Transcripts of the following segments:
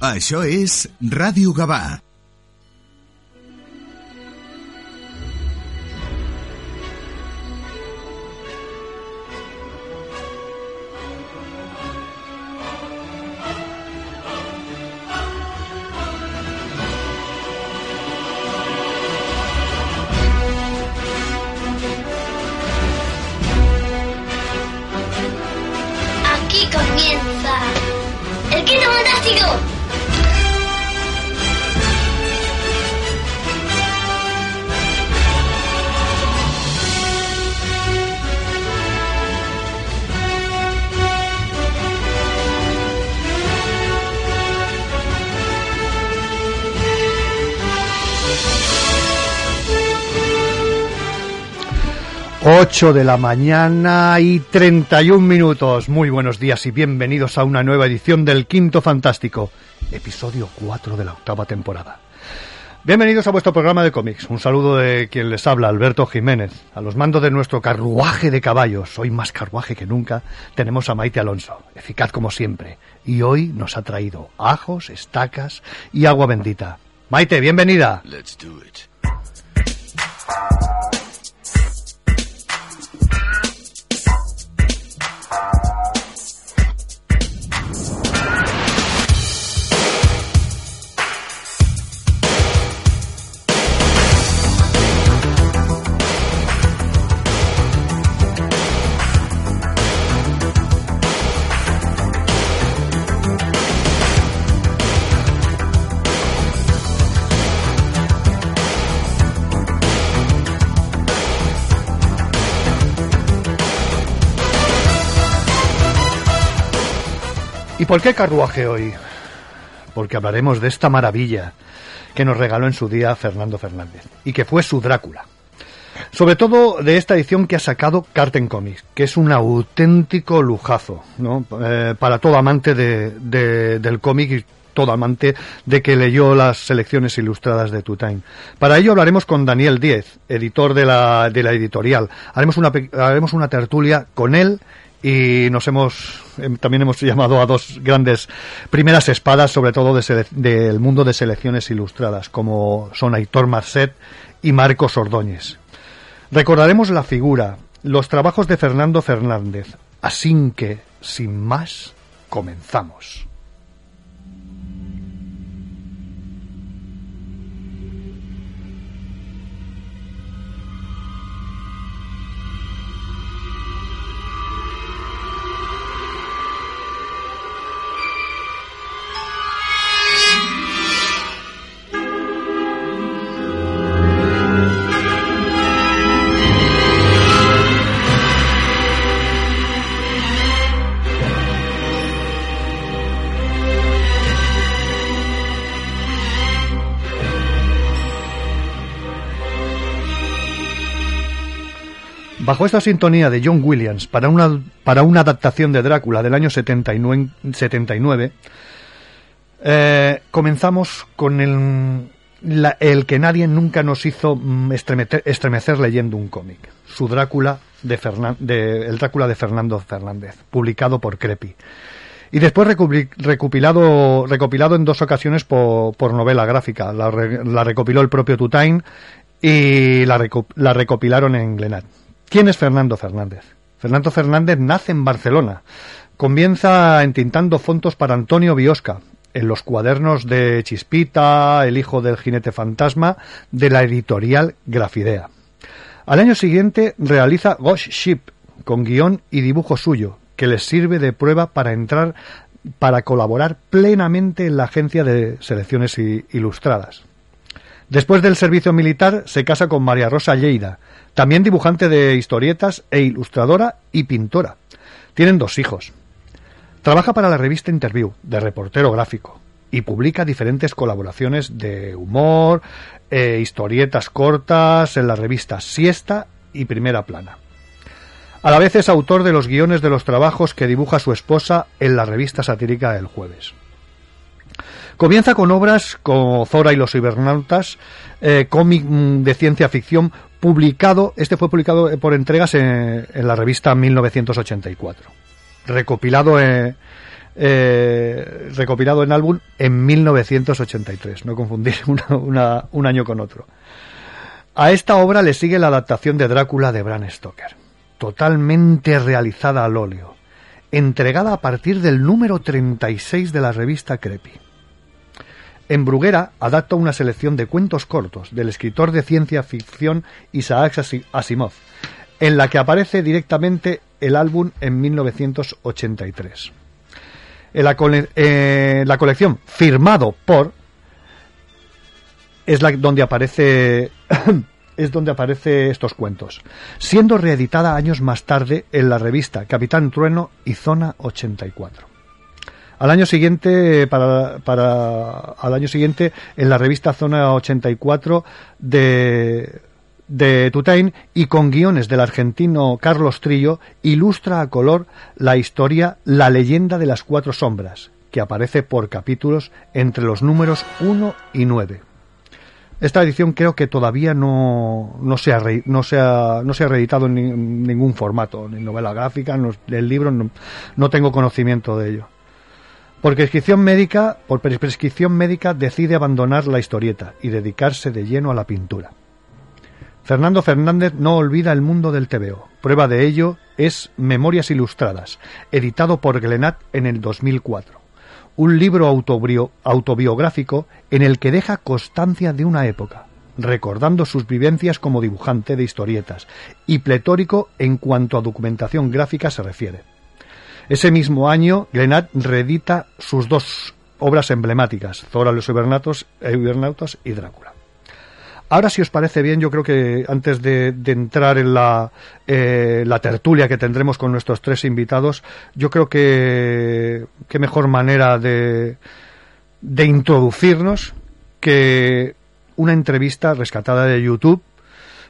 Això és Ràdio Gavà. 8 de la mañana y 31 minutos. Muy buenos días y bienvenidos a una nueva edición del Quinto Fantástico, episodio 4 de la octava temporada. Bienvenidos a vuestro programa de cómics. Un saludo de quien les habla, Alberto Jiménez. A los mandos de nuestro carruaje de caballos, hoy más carruaje que nunca, tenemos a Maite Alonso, eficaz como siempre. Y hoy nos ha traído ajos, estacas y agua bendita. Maite, bienvenida. Let's do it. Por qué carruaje hoy? Porque hablaremos de esta maravilla que nos regaló en su día Fernando Fernández y que fue su Drácula. Sobre todo de esta edición que ha sacado Carten Comics, que es un auténtico lujazo ¿no? Eh, para todo amante de- de- del cómic y todo amante de que leyó las selecciones ilustradas de Time. Para ello hablaremos con Daniel Diez, editor de la, de la editorial. Haremos una, haremos una tertulia con él y nos hemos em, también hemos llamado a dos grandes primeras espadas sobre todo de del mundo de selecciones ilustradas como son Aitor Marcet y Marcos Ordóñez. Recordaremos la figura los trabajos de Fernando Fernández. Así que sin más comenzamos Bajo esta sintonía de John Williams para una, para una adaptación de Drácula del año 79, 79, eh, comenzamos con el, que nadie nunca nos hizo mm, estremecer, estremecer leyendo un cómic, su Drácula de, Fernan- el Drácula de Fernando Fernández, publicado por Crepi. Y después recopilado, recopilado en dos ocasiones por, novela gráfica. La, la recopiló el propio Tutain y la, la recopilaron en Glenat. ¿Quién es Fernando Fernández? Fernando Fernández nace en Barcelona. Comienza entintando fondos para Antonio Biosca en los cuadernos de Chispita, El hijo del jinete fantasma, de la editorial Grafidea. Al año siguiente realiza Ghost Ship, con guion y dibujo suyo, que les sirve de prueba para entrar, para colaborar plenamente en la agencia de selecciones ilustradas. Después del servicio militar se casa con María Rosa Lleida, también dibujante de historietas e ilustradora y pintora. Tienen dos hijos. Trabaja para la revista Interview, de reportero gráfico, y publica diferentes colaboraciones de humor, eh, historietas cortas en las revistas Siesta y Primera Plana. A la vez es autor de los guiones de los trabajos que dibuja su esposa en la revista satírica El Jueves. Comienza con obras como Zora y los cibernautas, eh, cómic mm, de ciencia ficción publicado, este fue publicado eh, por entregas en, en la revista 1984. Recopilado, eh, eh, recopilado en álbum en 1983. No confundir un año con otro. A esta obra le sigue la adaptación de Drácula de Bram Stoker, totalmente realizada al óleo, entregada a partir del número 36 de la revista Creepy. En Bruguera adapta una selección de cuentos cortos del escritor de ciencia ficción Isaac Asimov, en la que aparece directamente el álbum en 1983. En la, eh, la colección firmado por es donde aparece es donde estos cuentos, siendo reeditada años más tarde en la revista Capitán Trueno y Zona 84. Al año siguiente, para, para al año siguiente, en la revista Zona 84 de, de Tutain y con guiones del argentino Carlos Trillo, ilustra a color la historia La leyenda de las cuatro sombras, que aparece por capítulos entre los números 1 y 9. Esta edición creo que todavía no, no, se, ha no, se, ha, no se reeditado en, ningún formato, ni novela gráfica, no, el libro, no tengo conocimiento de ello. Por prescripción médica, por prescripción médica decide abandonar la historieta y dedicarse de lleno a la pintura. Fernando Fernández no olvida el mundo del TVO. Prueba de ello es Memorias Ilustradas, editado por Glenat en el 2004. Un libro autobiográfico en el que deja constancia de una época, recordando sus vivencias como dibujante de historietas y pletórico en cuanto a documentación gráfica se refiere. Ese mismo año, Glenat reedita sus dos obras emblemáticas, Zora los Hibernautas y Drácula. Ahora, si os parece bien, yo creo que antes de, entrar en la, eh, la, tertulia que tendremos con nuestros tres invitados, yo creo que qué mejor manera de, de introducirnos que una entrevista rescatada de YouTube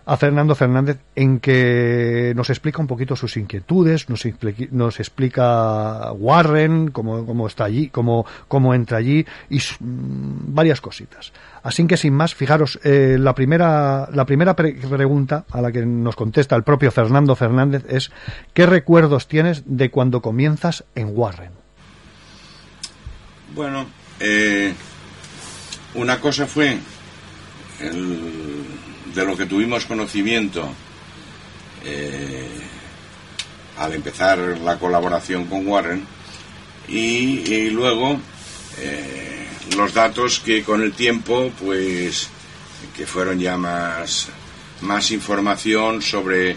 a Fernando Fernández en que nos explica un poquito sus inquietudes, nos, nos explica Warren, cómo, cómo está allí, cómo, cómo, entra allí y mm, varias cositas. Así que sin más, fijaros, eh, la primera, la primera pregunta a la que nos contesta el propio Fernando Fernández es ¿qué recuerdos tienes de cuando comienzas en Warren? Bueno, eh, una cosa fue el de lo que tuvimos conocimiento eh, al empezar la colaboración con Warren y, luego eh, los datos que con el tiempo pues que fueron ya más más información sobre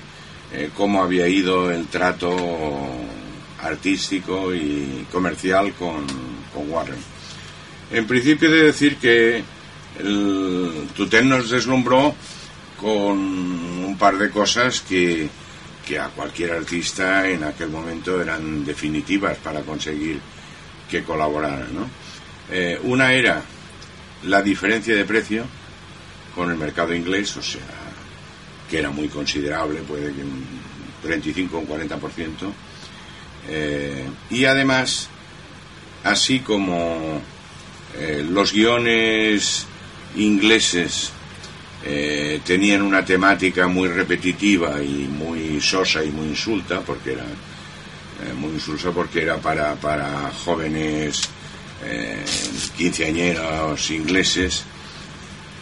eh, cómo había ido el trato artístico y comercial con, con Warren. En principio de decir que el Tuten nos deslumbró con un par de cosas que, a cualquier artista en aquel momento eran definitivas para conseguir que colaborara. ¿no? Eh, una era la diferencia de precio con el mercado inglés, o sea, que era muy considerable, puede que un 35 o un 40%. Eh, y además, así como eh, los guiones ingleses eh, tenían una temática muy repetitiva y muy sosa y muy insulta, porque era eh, muy insulsa porque era para, para jóvenes eh, quinceañeros ingleses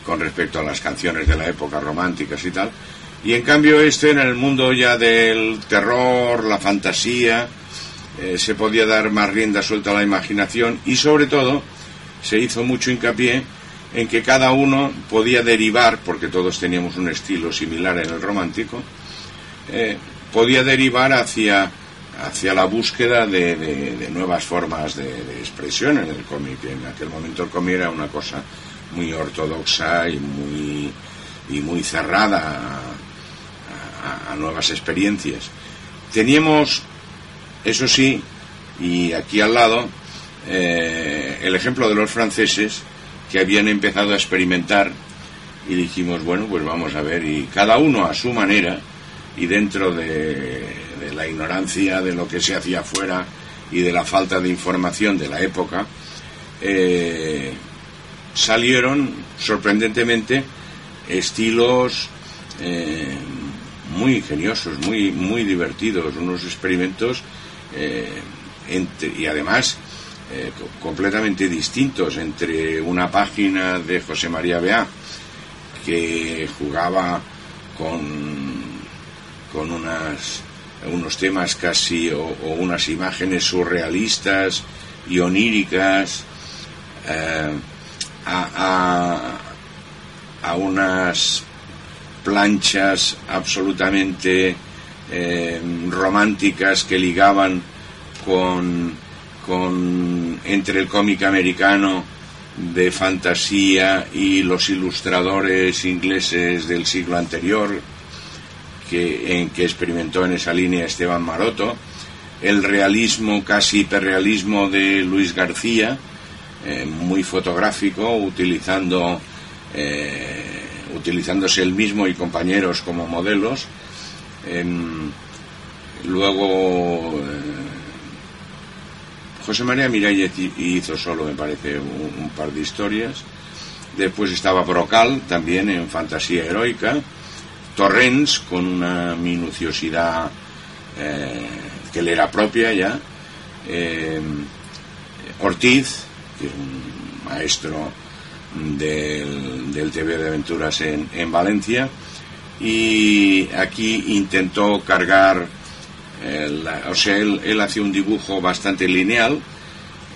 con respecto a las canciones de la época románticas y tal. Y en cambio este en el mundo ya del terror, la fantasía, se podía dar más rienda suelta a la imaginación y sobre todo se hizo mucho hincapié en que cada uno podía derivar, porque todos teníamos un estilo similar en el romántico, eh, podía derivar hacia, hacia la búsqueda de, nuevas formas de, expresión en el cómic. En aquel momento el cómic era una cosa muy ortodoxa y muy, y muy cerrada a, nuevas experiencias. Teníamos, eso sí, y aquí al lado, eh, el ejemplo de los franceses, que habían empezado a experimentar y dijimos, bueno, pues vamos a ver, y cada uno a su manera y dentro de, la ignorancia de lo que se hacía afuera y de la falta de información de la época, eh, salieron sorprendentemente estilos eh, muy ingeniosos, muy, muy divertidos, unos experimentos eh, y además eh, completamente distintos entre una página de José María Bea que jugaba con, con unos temas casi o, unas imágenes surrealistas y oníricas eh, a, a, unas planchas absolutamente eh, románticas que ligaban con, con entre el cómic americano de fantasía y los ilustradores ingleses del siglo anterior que, en que experimentó en esa línea Esteban Maroto, el realismo, casi hiperrealismo de Luis García, eh, muy fotográfico, utilizando, eh, utilizándose él mismo y compañeros como modelos. Em, luego eh, José María Miralles hizo solo, me parece, un, par de historias. Después estaba Brocal, también en fantasía heroica. Torrens, con una minuciosidad que le era propia ya. Ortiz, que es un maestro del, del TV de aventuras en, en, Valencia, y aquí intentó cargar, o sea, él, él hacía un dibujo bastante lineal,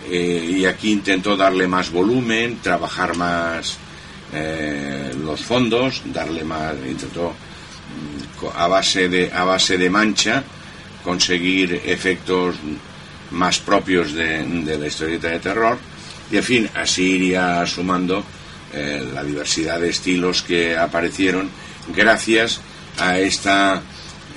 eh, y aquí intentó darle más volumen, trabajar más eh, los fondos, darle más, intentó mm, a base de, a base de mancha conseguir efectos más propios de, de la historieta de terror. Y en fin, así iría sumando eh, la diversidad de estilos que aparecieron gracias a esta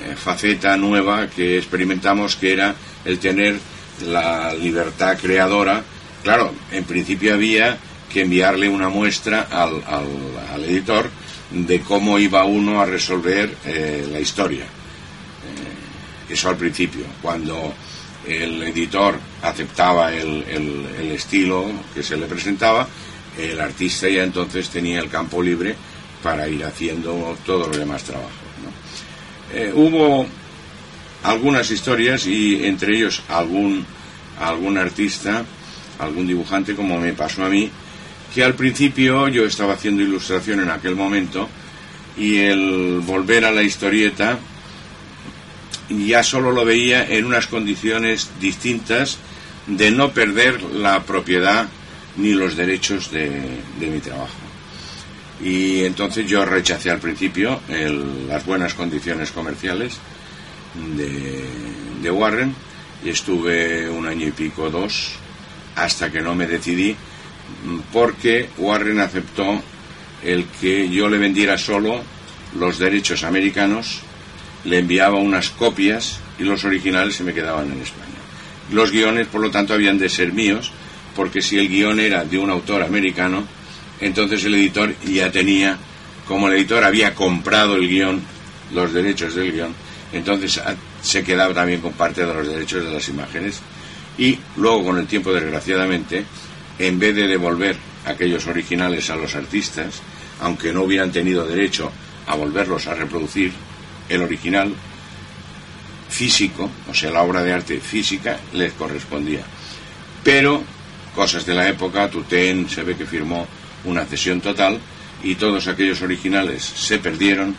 eh, faceta nueva que experimentamos que era el tener la libertad creadora. Claro, en principio había que enviarle una muestra al, al, editor de cómo iba uno a resolver eh, la historia. eso al principio. Cuando el editor aceptaba el, el, estilo que se le presentaba, el artista ya entonces tenía el campo libre para ir haciendo todos los demás trabajos. Eh, hubo algunas historias y entre ellos algún, algún artista, algún dibujante, como me pasó a mí, que al principio yo estaba haciendo ilustración en aquel momento y el volver a la historieta ya solo lo veía en unas condiciones distintas de no perder la propiedad ni los derechos de, mi trabajo. Y entonces yo rechacé al principio las buenas condiciones comerciales de, de Warren y estuve un año y pico, dos, hasta que no me decidí, porque Warren aceptó el que yo le vendiera solo los derechos americanos le enviaba unas copias y los originales se me quedaban en España. Los guiones, por lo tanto, habían de ser míos, porque si el guion era de un autor americano, entonces el editor ya tenía, como el editor había comprado el guion, los derechos del guion, entonces ah, se quedaba también con parte de los derechos de las imágenes. Y luego, con el tiempo, desgraciadamente, en vez de devolver aquellos originales a los artistas, aunque no hubieran tenido derecho a volverlos a reproducir, el original físico, o sea, la obra de arte física, les correspondía. Pero, cosas de la época, Tutén se ve que firmó una cesión total y todos aquellos originales se perdieron.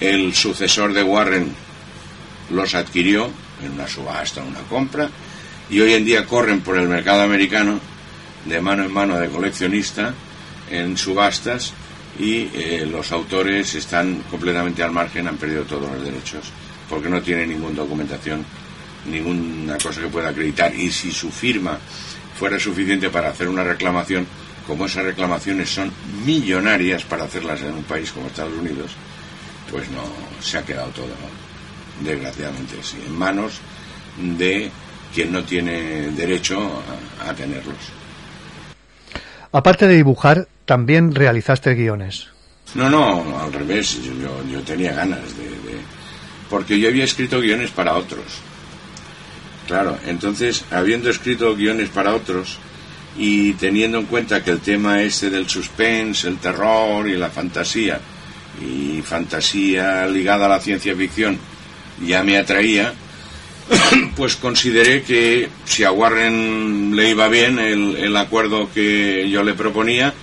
El sucesor de Warren los adquirió en una subasta, una compra, y hoy en día corren por el mercado americano de mano en mano de coleccionista en subastas y eh, los autores están completamente al margen, han perdido todos los derechos, porque no tienen ninguna documentación, ninguna cosa que pueda acreditar. Y si su firma fuera suficiente para hacer una reclamación, como esas reclamaciones son millonarias para hacerlas en un país como Estados Unidos, pues no se ha quedado todo, desgraciadamente, en manos de quien no tiene derecho a tenerlos. Aparte de dibujar, también realizaste guiones. No, no, al revés. Yo, tenía ganas de, Porque yo había escrito guiones para otros. Claro, entonces, habiendo escrito guiones para otros y teniendo en cuenta que el tema este del suspense, el terror y la fantasía, y fantasía ligada a la ciencia ficción, ya me atraía, pues consideré que si a Warren le iba bien el, el acuerdo que yo le proponía,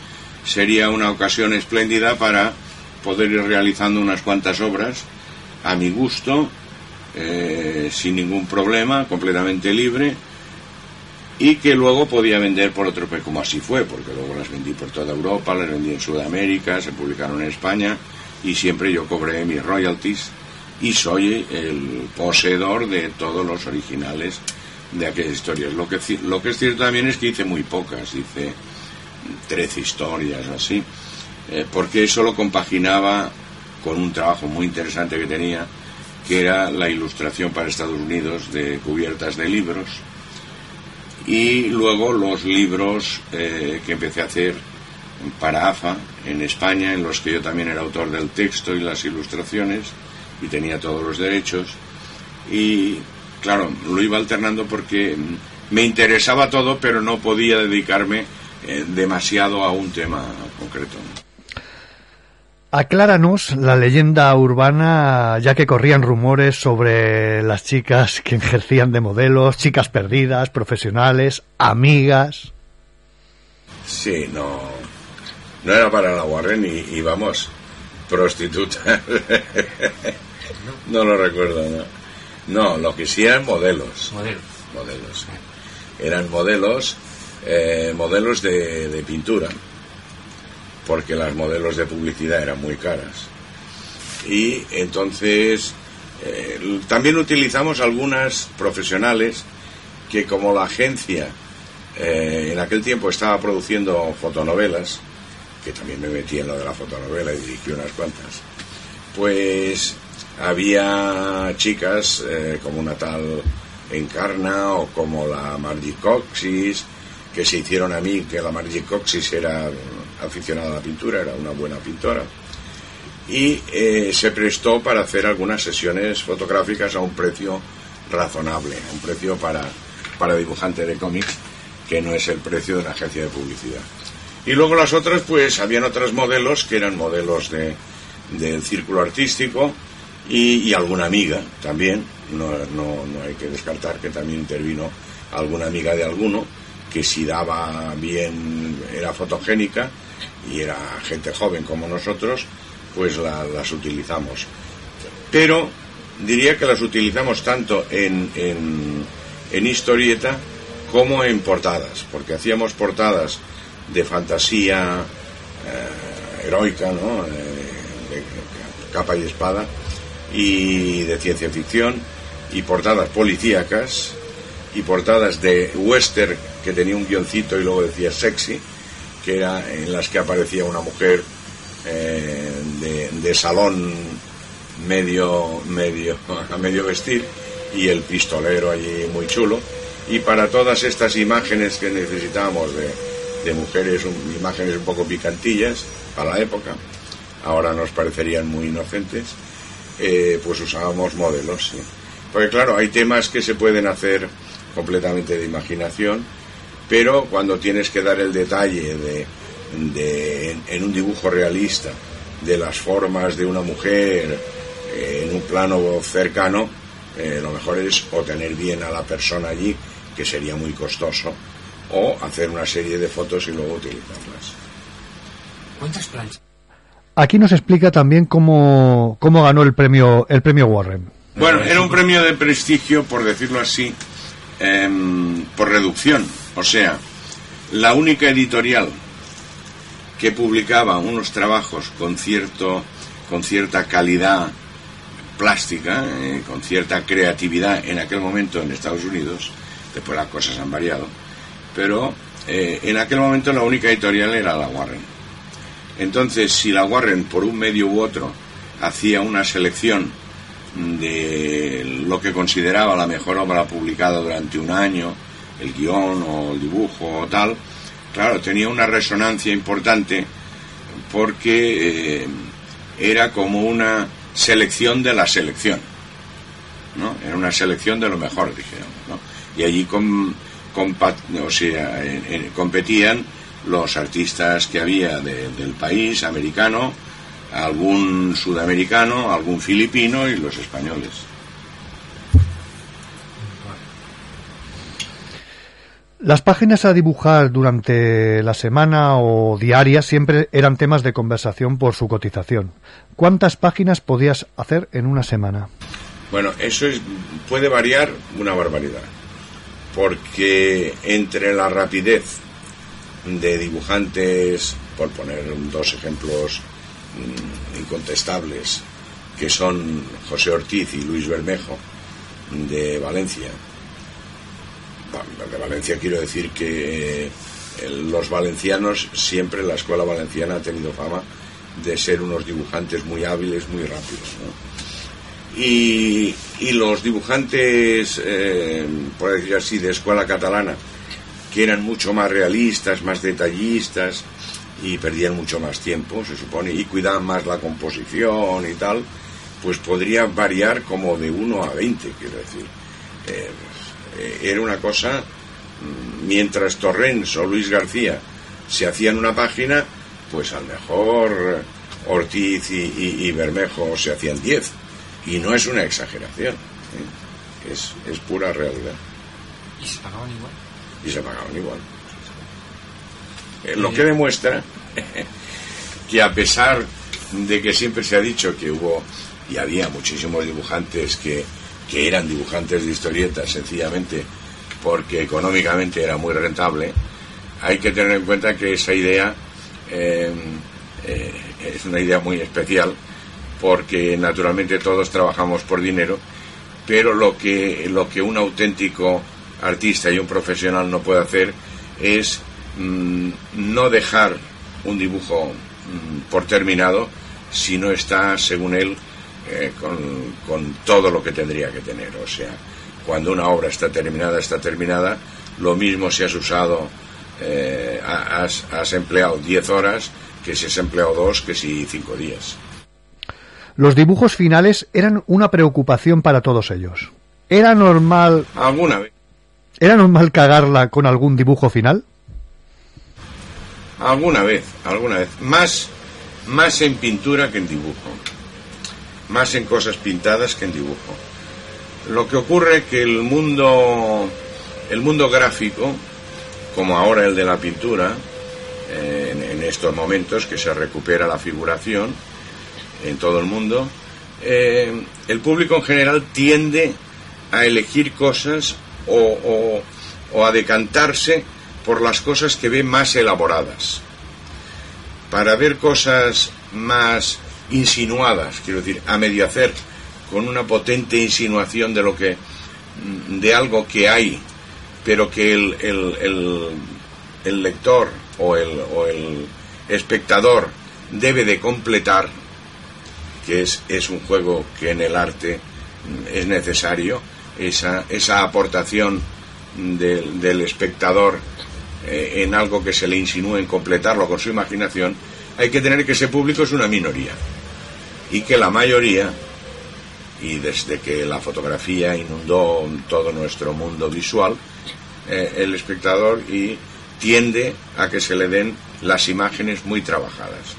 sería una ocasión espléndida para poder ir realizando unas cuantas obras a mi gusto, eh, sin ningún problema, completamente libre, y que luego podía vender por otro país, como así fue, porque luego las vendí por toda Europa, las vendí en Sudamérica, se publicaron en España, y siempre yo cobré mis royalties y soy el poseedor de todos los originales de aquellas historias. Lo que, lo que es cierto también es que hice muy pocas, hice 13 historias o así, eh, porque eso lo compaginaba con un trabajo muy interesante que tenía, que era la ilustración para Estados Unidos de cubiertas de libros, y luego los libros eh, que empecé a hacer para AFA en España, en los que yo también era autor del texto y las ilustraciones, y tenía todos los derechos, y claro, lo iba alternando porque me interesaba todo, pero no podía dedicarme eh, demasiado a un tema concreto. Acláranos la leyenda urbana, ya que corrían rumores sobre las chicas que ejercían de modelos, chicas perdidas, profesionales, amigas. Sí, no, no era para la Warren y, vamos, prostituta. no lo recuerdo, no. No, lo que sí eran modelos. Modelos. Modelos. Eran modelos, eh, modelos de, de pintura porque las modelos de publicidad eran muy caras. Y entonces eh, también utilizamos algunas profesionales que como la agencia eh, en aquel tiempo estaba produciendo fotonovelas, que también me metí en lo de la fotonovela y dirigí unas cuantas, pues había chicas eh, como una tal Encarna o como la Margie Coxis, que se hicieron a mí, que la Margie Coxis era aficionada a la pintura, era una buena pintora, y eh, se prestó para hacer algunas sesiones fotográficas a un precio razonable, a un precio para, para dibujante de cómics, que no es el precio de una agencia de publicidad. Y luego las otras, pues habían otros modelos que eran modelos de, del círculo artístico y, alguna amiga también, no, no, no hay que descartar que también intervino alguna amiga de alguno, que si daba bien era fotogénica y era gente joven como nosotros, pues las utilizamos. Pero diría que las utilizamos tanto en, en, historieta como en portadas, porque hacíamos portadas de fantasía eh, heroica, ¿no? Eh, de capa y espada, y de ciencia ficción, y portadas policíacas, y portadas de western que tenía un guioncito y luego decía sexy, que era en las que aparecía una mujer eh, de, salón medio medio a medio vestir y el pistolero allí muy chulo. Y para todas estas imágenes que necesitábamos de, mujeres imágenes un poco picantillas para la época ahora nos parecerían muy inocentes eh, pues usábamos modelos porque claro hay temas que se pueden hacer completamente de imaginación pero cuando tienes que dar el detalle de, en, un dibujo realista de las formas de una mujer eh, en un plano cercano, eh, lo mejor es o tener bien a la persona allí, que sería muy costoso, o hacer una serie de fotos y luego utilizarlas. ¿Cuántas planchas? Aquí nos explica también cómo, cómo ganó el premio, el premio Warren. Bueno, era un premio de prestigio, por decirlo así, em, por reducción. O sea, la única editorial que publicaba unos trabajos con cierto con cierta calidad plástica, eh, con cierta creatividad en aquel momento en Estados Unidos, después las cosas han variado, pero eh, en aquel momento la única editorial era la Warren. Entonces, si la Warren por un medio u otro hacía una selección de lo que consideraba la mejor obra publicada durante un año, el guion o el dibujo o tal, claro, tenía una resonancia importante porque eh, era como una selección de la selección, ¿no? Era una selección de lo mejor, dijeron, ¿no? Y allí o sea, competían los artistas que había del país americano, algún sudamericano, algún filipino y los españoles. Las páginas a dibujar durante la semana o diarias siempre eran temas de conversación por su cotización. ¿Cuántas páginas podías hacer en una semana? Bueno, eso es, puede variar una barbaridad, porque entre la rapidez de dibujantes, por poner dos ejemplos mm, incontestables, que son José Ortiz y Luis Bermejo, de Valencia, de Valencia quiero decir que eh, los valencianos, siempre la escuela valenciana ha tenido fama de ser unos dibujantes muy hábiles, muy rápidos. Y, los dibujantes, eh, por decir así, de escuela catalana, que eran mucho más realistas, más detallistas y perdían mucho más tiempo, se supone, y cuidaban más la composición y tal, pues podría variar como de 1 a 20, quiero decir. Eh, era una cosa, mm, mientras Torrens o Luis García se hacían una página, pues a lo mejor Ortiz y, Bermejo se hacían 10. Y no es una exageración, ¿eh? es, es pura realidad. ¿Y se pagaban igual? Y se pagaban igual. Eh, lo que demuestra que a pesar de que siempre se ha dicho que hubo y había muchísimos dibujantes que que eran dibujantes de historietas sencillamente porque económicamente era muy rentable, hay que tener en cuenta que esa idea eh, eh, es una idea muy especial porque naturalmente todos trabajamos por dinero, pero lo que, lo que un auténtico artista y un profesional no puede hacer es mm, no dejar un dibujo mm, por terminado si no está, según él, eh, con, todo lo que tendría que tener. O sea, cuando una obra está terminada, está terminada, lo mismo si has usado, eh, has, has empleado 10 horas que si has empleado dos, que si cinco días. Los dibujos finales eran una preocupación para todos ellos. ¿Era normal... ¿Alguna vez? ¿Era normal cagarla con algún dibujo final? Alguna vez, alguna vez. Más, más en pintura que en dibujo más en cosas pintadas que en dibujo. Lo que ocurre que el mundo, el mundo gráfico, como ahora el de la pintura, eh, en, estos momentos que se recupera la figuración en todo el mundo, eh, el público en general tiende a elegir cosas o a decantarse por las cosas que ve más elaboradas. Para ver cosas más insinuadas, quiero decir, a medio hacer, con una potente insinuación de lo que mm, de algo que hay, pero que el, el, el, lector o el, o el espectador debe de completar, que es, es un juego que en el arte mm, es necesario, esa, esa aportación del, del espectador eh, en algo que se le insinúe en completarlo con su imaginación, hay que tener que ese público es una minoría y que la mayoría, y desde que la fotografía inundó todo nuestro mundo visual, eh, el espectador y tiende a que se le den las imágenes muy trabajadas.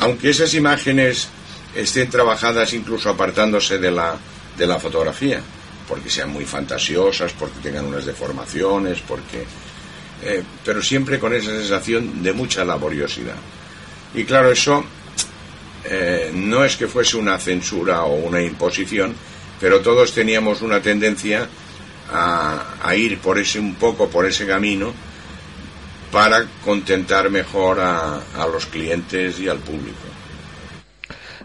Aunque esas imágenes estén trabajadas incluso apartándose de la, de la fotografía, porque sean muy fantasiosas, porque tengan unas deformaciones, porque... Eh, pero siempre con esa sensación de mucha laboriosidad. Y claro, eso eh, no es que fuese una censura o una imposición, pero todos teníamos una tendencia a, ir por ese un poco por ese camino para contentar mejor a, a los clientes y al público.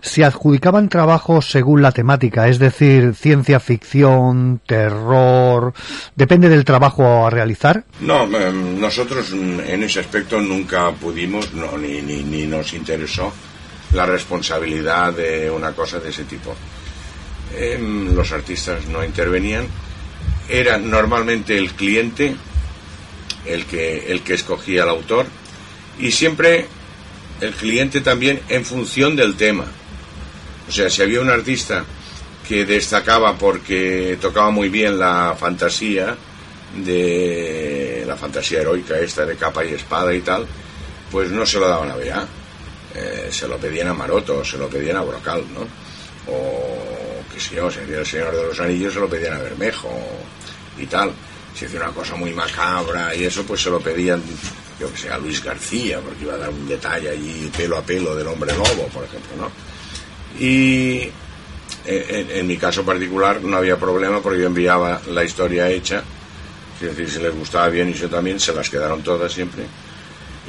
Se adjudicaban trabajos según la temática, es decir, ciencia ficción, terror, depende del trabajo a realizar. No, em, nosotros en ese aspecto nunca pudimos, no, ni, ni, ni nos interesó la responsabilidad de una cosa de ese tipo. Em, los artistas no intervenían, era normalmente el cliente el que, el que escogía al autor y siempre el cliente también en función del tema. O sea, si había un artista que destacaba porque tocaba muy bien la fantasía de la fantasía heroica esta de capa y espada y tal, pues no se lo daban a ver eh, se lo pedían a Maroto, se lo pedían a Brocal, ¿no? O, que si yo, sería el Señor de los Anillos, se lo pedían a Bermejo y tal. si hacía una cosa muy macabra y eso, pues se lo pedían, yo que sé, a Luis García, porque iba a dar un detalle allí pelo a pelo del hombre lobo, por ejemplo, ¿no? Y en, en mi caso particular no había problema porque yo enviaba la historia hecha, es decir, si les gustaba bien y yo también, se las quedaron todas siempre.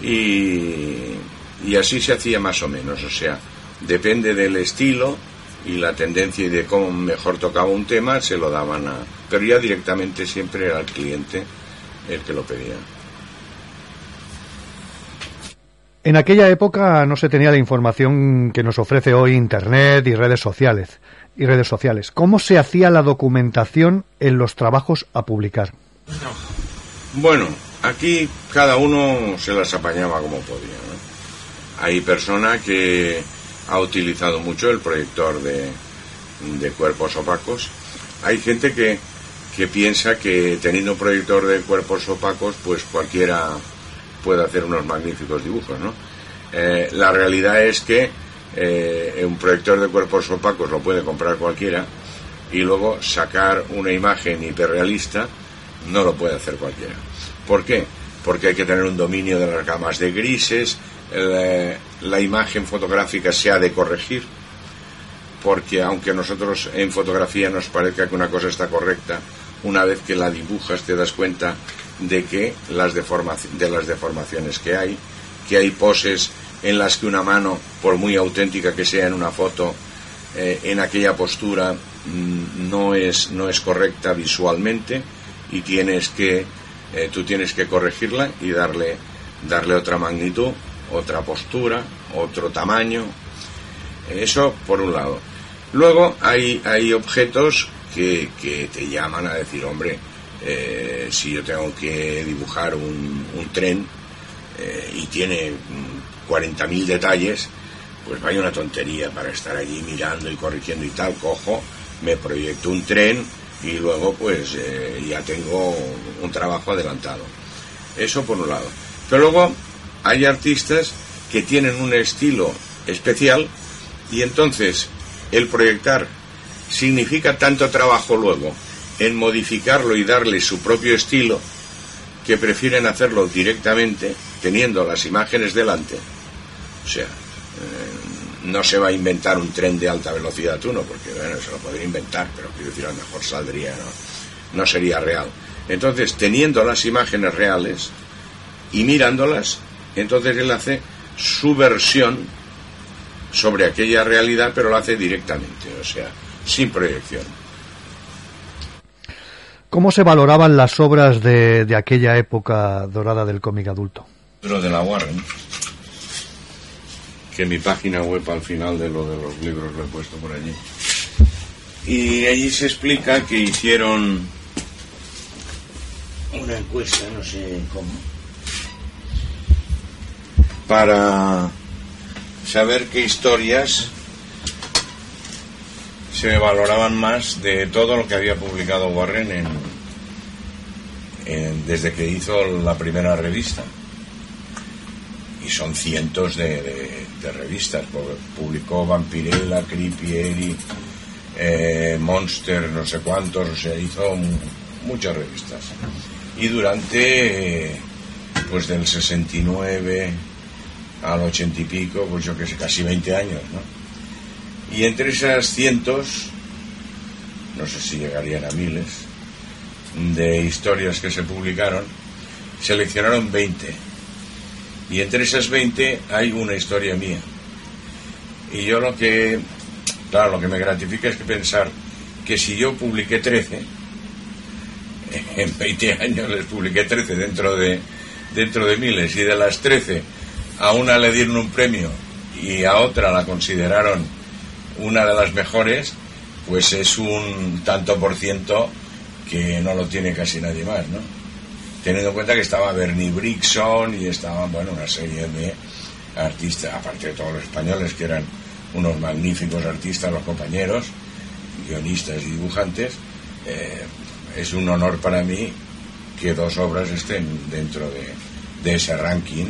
Y, y así se hacía más o menos, o sea, depende del estilo y la tendencia y de cómo mejor tocaba un tema, se lo daban a... Pero ya directamente siempre era el cliente el que lo pedía. En aquella época no se tenía la información que nos ofrece hoy Internet y redes sociales. Y redes sociales. ¿Cómo se hacía la documentación en los trabajos a publicar? Bueno, aquí cada uno se las apañaba como podía. ¿no? Hay persona que ha utilizado mucho el proyector de, de cuerpos opacos. Hay gente que, que piensa que teniendo un proyector de cuerpos opacos, pues cualquiera puede hacer unos magníficos dibujos, ¿no? Eh, la realidad es que eh, un proyector de cuerpos opacos lo puede comprar cualquiera y luego sacar una imagen hiperrealista no lo puede hacer cualquiera. ¿Por qué? Porque hay que tener un dominio de las gamas de grises, la imagen fotográfica se ha de corregir, porque aunque nosotros en fotografía nos parezca que una cosa está correcta, una vez que la dibujas te das cuenta de que las de las deformaciones que hay, que hay poses en las que una mano, por muy auténtica que sea en una foto, eh, en aquella postura mmm, no es no es correcta visualmente y tienes que eh, tú tienes que corregirla y darle darle otra magnitud, otra postura, otro tamaño. Eso por un lado. Luego hay, hay objetos que, que te llaman a decir, hombre, eh, si yo tengo que dibujar un, tren eh, y tiene 40.000 detalles, pues vaya una tontería para estar allí mirando y corrigiendo y tal, cojo, me proyecto un tren y luego pues eh, ya tengo un trabajo adelantado. Eso por un lado. Pero luego hay artistas que tienen un estilo especial y entonces el proyectar significa tanto trabajo luego en modificarlo y darle su propio estilo que prefieren hacerlo directamente teniendo las imágenes delante. O sea, eh, no se va a inventar un tren de alta velocidad uno, porque bueno, se lo podría inventar, pero quiero decir, a lo mejor saldría, no, no sería real. Entonces, teniendo las imágenes reales y mirándolas, entonces él hace su versión sobre aquella realidad, pero lo hace directamente, o sea, sin proyección. ¿Cómo se valoraban las obras de, de aquella época dorada del cómic adulto? Lo de la Warren, que mi página web al final de lo de los libros lo he puesto por allí. Y allí se explica que hicieron una encuesta, no sé cómo, para saber qué historias se valoraban más de todo lo que había publicado Warren en, desde que hizo la primera revista. Y son cientos de, de, de revistas. Publicó Vampirella, Creepieri, eh, Monster, no sé cuántos, o sea, hizo muchas revistas. Y durante, pues del 69 al 80 y pico, pues yo que sé, casi 20 años, ¿no? Y entre esas cientos, no sé si llegarían a miles, de historias que se publicaron, seleccionaron 20. Y entre esas 20 hay una historia mía. Y yo lo que, claro, lo que me gratifica es que pensar que si yo publiqué 13, en 20 años les publiqué 13 dentro de, dentro de miles, y de las 13 a una le dieron un premio y a otra la consideraron una de las mejores, pues es un tanto por ciento que no lo tiene casi nadie más, ¿no? Teniendo en cuenta que estaba Bernie Brixon y estaban, bueno, una serie de artistas, aparte de todos los españoles que eran unos magníficos artistas, los compañeros, guionistas y dibujantes, eh, es un honor para mí que dos obras estén dentro de, de ese ranking,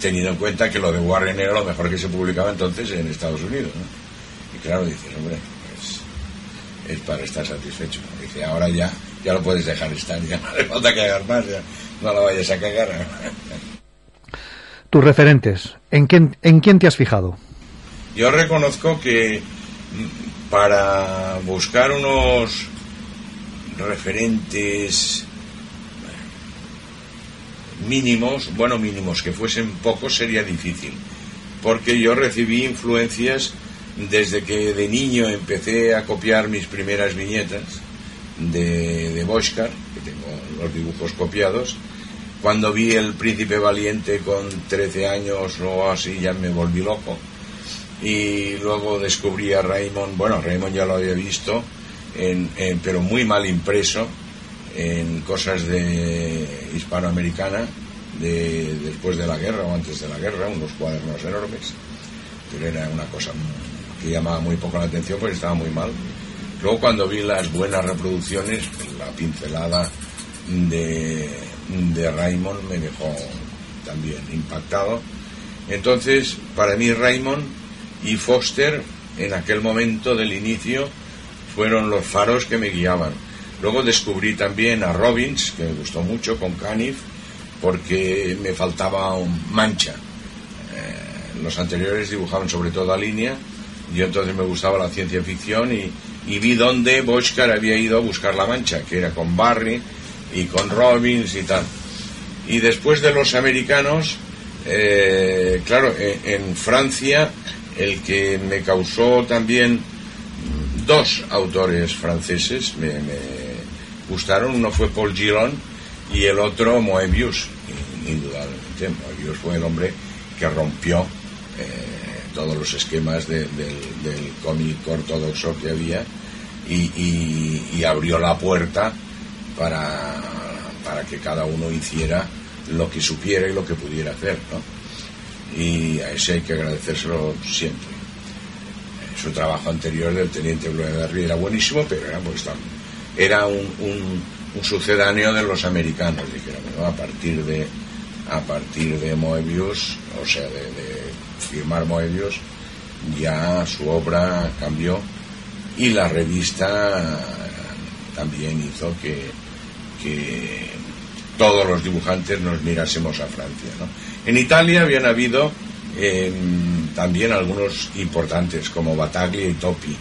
teniendo en cuenta que lo de Warren era lo mejor que se publicaba entonces en Estados Unidos, ¿no? Y claro, dices, hombre, pues es para estar satisfecho. Dice, ahora ya, ya lo puedes dejar estar, ya no le falta que hagas más, ya no la vayas a cagar. Tus referentes, ¿en quién, ¿en quién te has fijado? Yo reconozco que mm, para buscar unos referentes mínimos, bueno, mínimos, que fuesen pocos sería difícil, porque yo recibí influencias desde que de niño empecé a copiar mis primeras viñetas de, de que tengo los dibujos copiados. Cuando vi El Príncipe Valiente con 13 años o así, ya me volví loco. Y luego descubrí a Raymond, bueno, Raymond ya lo había visto, pero muy mal impreso, en cosas de hispanoamericana, de, después de la guerra o antes de la guerra, unos cuadernos enormes, pero era una cosa que llamaba muy poco la atención porque estaba muy mal. Luego cuando vi las buenas reproducciones, la pincelada de, de Raymond me dejó también impactado. Entonces, para mí Raymond y Foster, en aquel momento del inicio, fueron los faros que me guiaban. Luego descubrí también a Robbins, que me gustó mucho, con Canif, porque me faltaba un mancha. Eh, los anteriores dibujaban sobre todo a línea, y entonces me gustaba la ciencia ficción y, vi dónde Boschar había ido a buscar la mancha, que era con Barry y con Robbins y tal. Y después de los americanos, eh, claro, en, en Francia, el que me causó también dos autores franceses me gustaron. Uno fue Paul Giron y el otro Moebius. Indudablemente, Moebius fue el hombre que rompió eh, todos los esquemas de- del, del cómic ortodoxo que había y, abrió la puerta para, para que cada uno hiciera lo que supiera y lo que pudiera hacer. ¿no? Y a ese hay que agradecérselo siempre su trabajo anterior del teniente Blueberry era buenísimo, pero era, pues, tam- era un, un- sucedáneo de los americanos, dijéramos, ¿no? a partir de a partir de Moebius, o sea, de, de firmar Moebius, ya su obra cambió y la revista también hizo que, que todos los dibujantes nos mirásemos a Francia. ¿no? En Italia habían habido eh, también algunos importantes como Bataglia y Topi,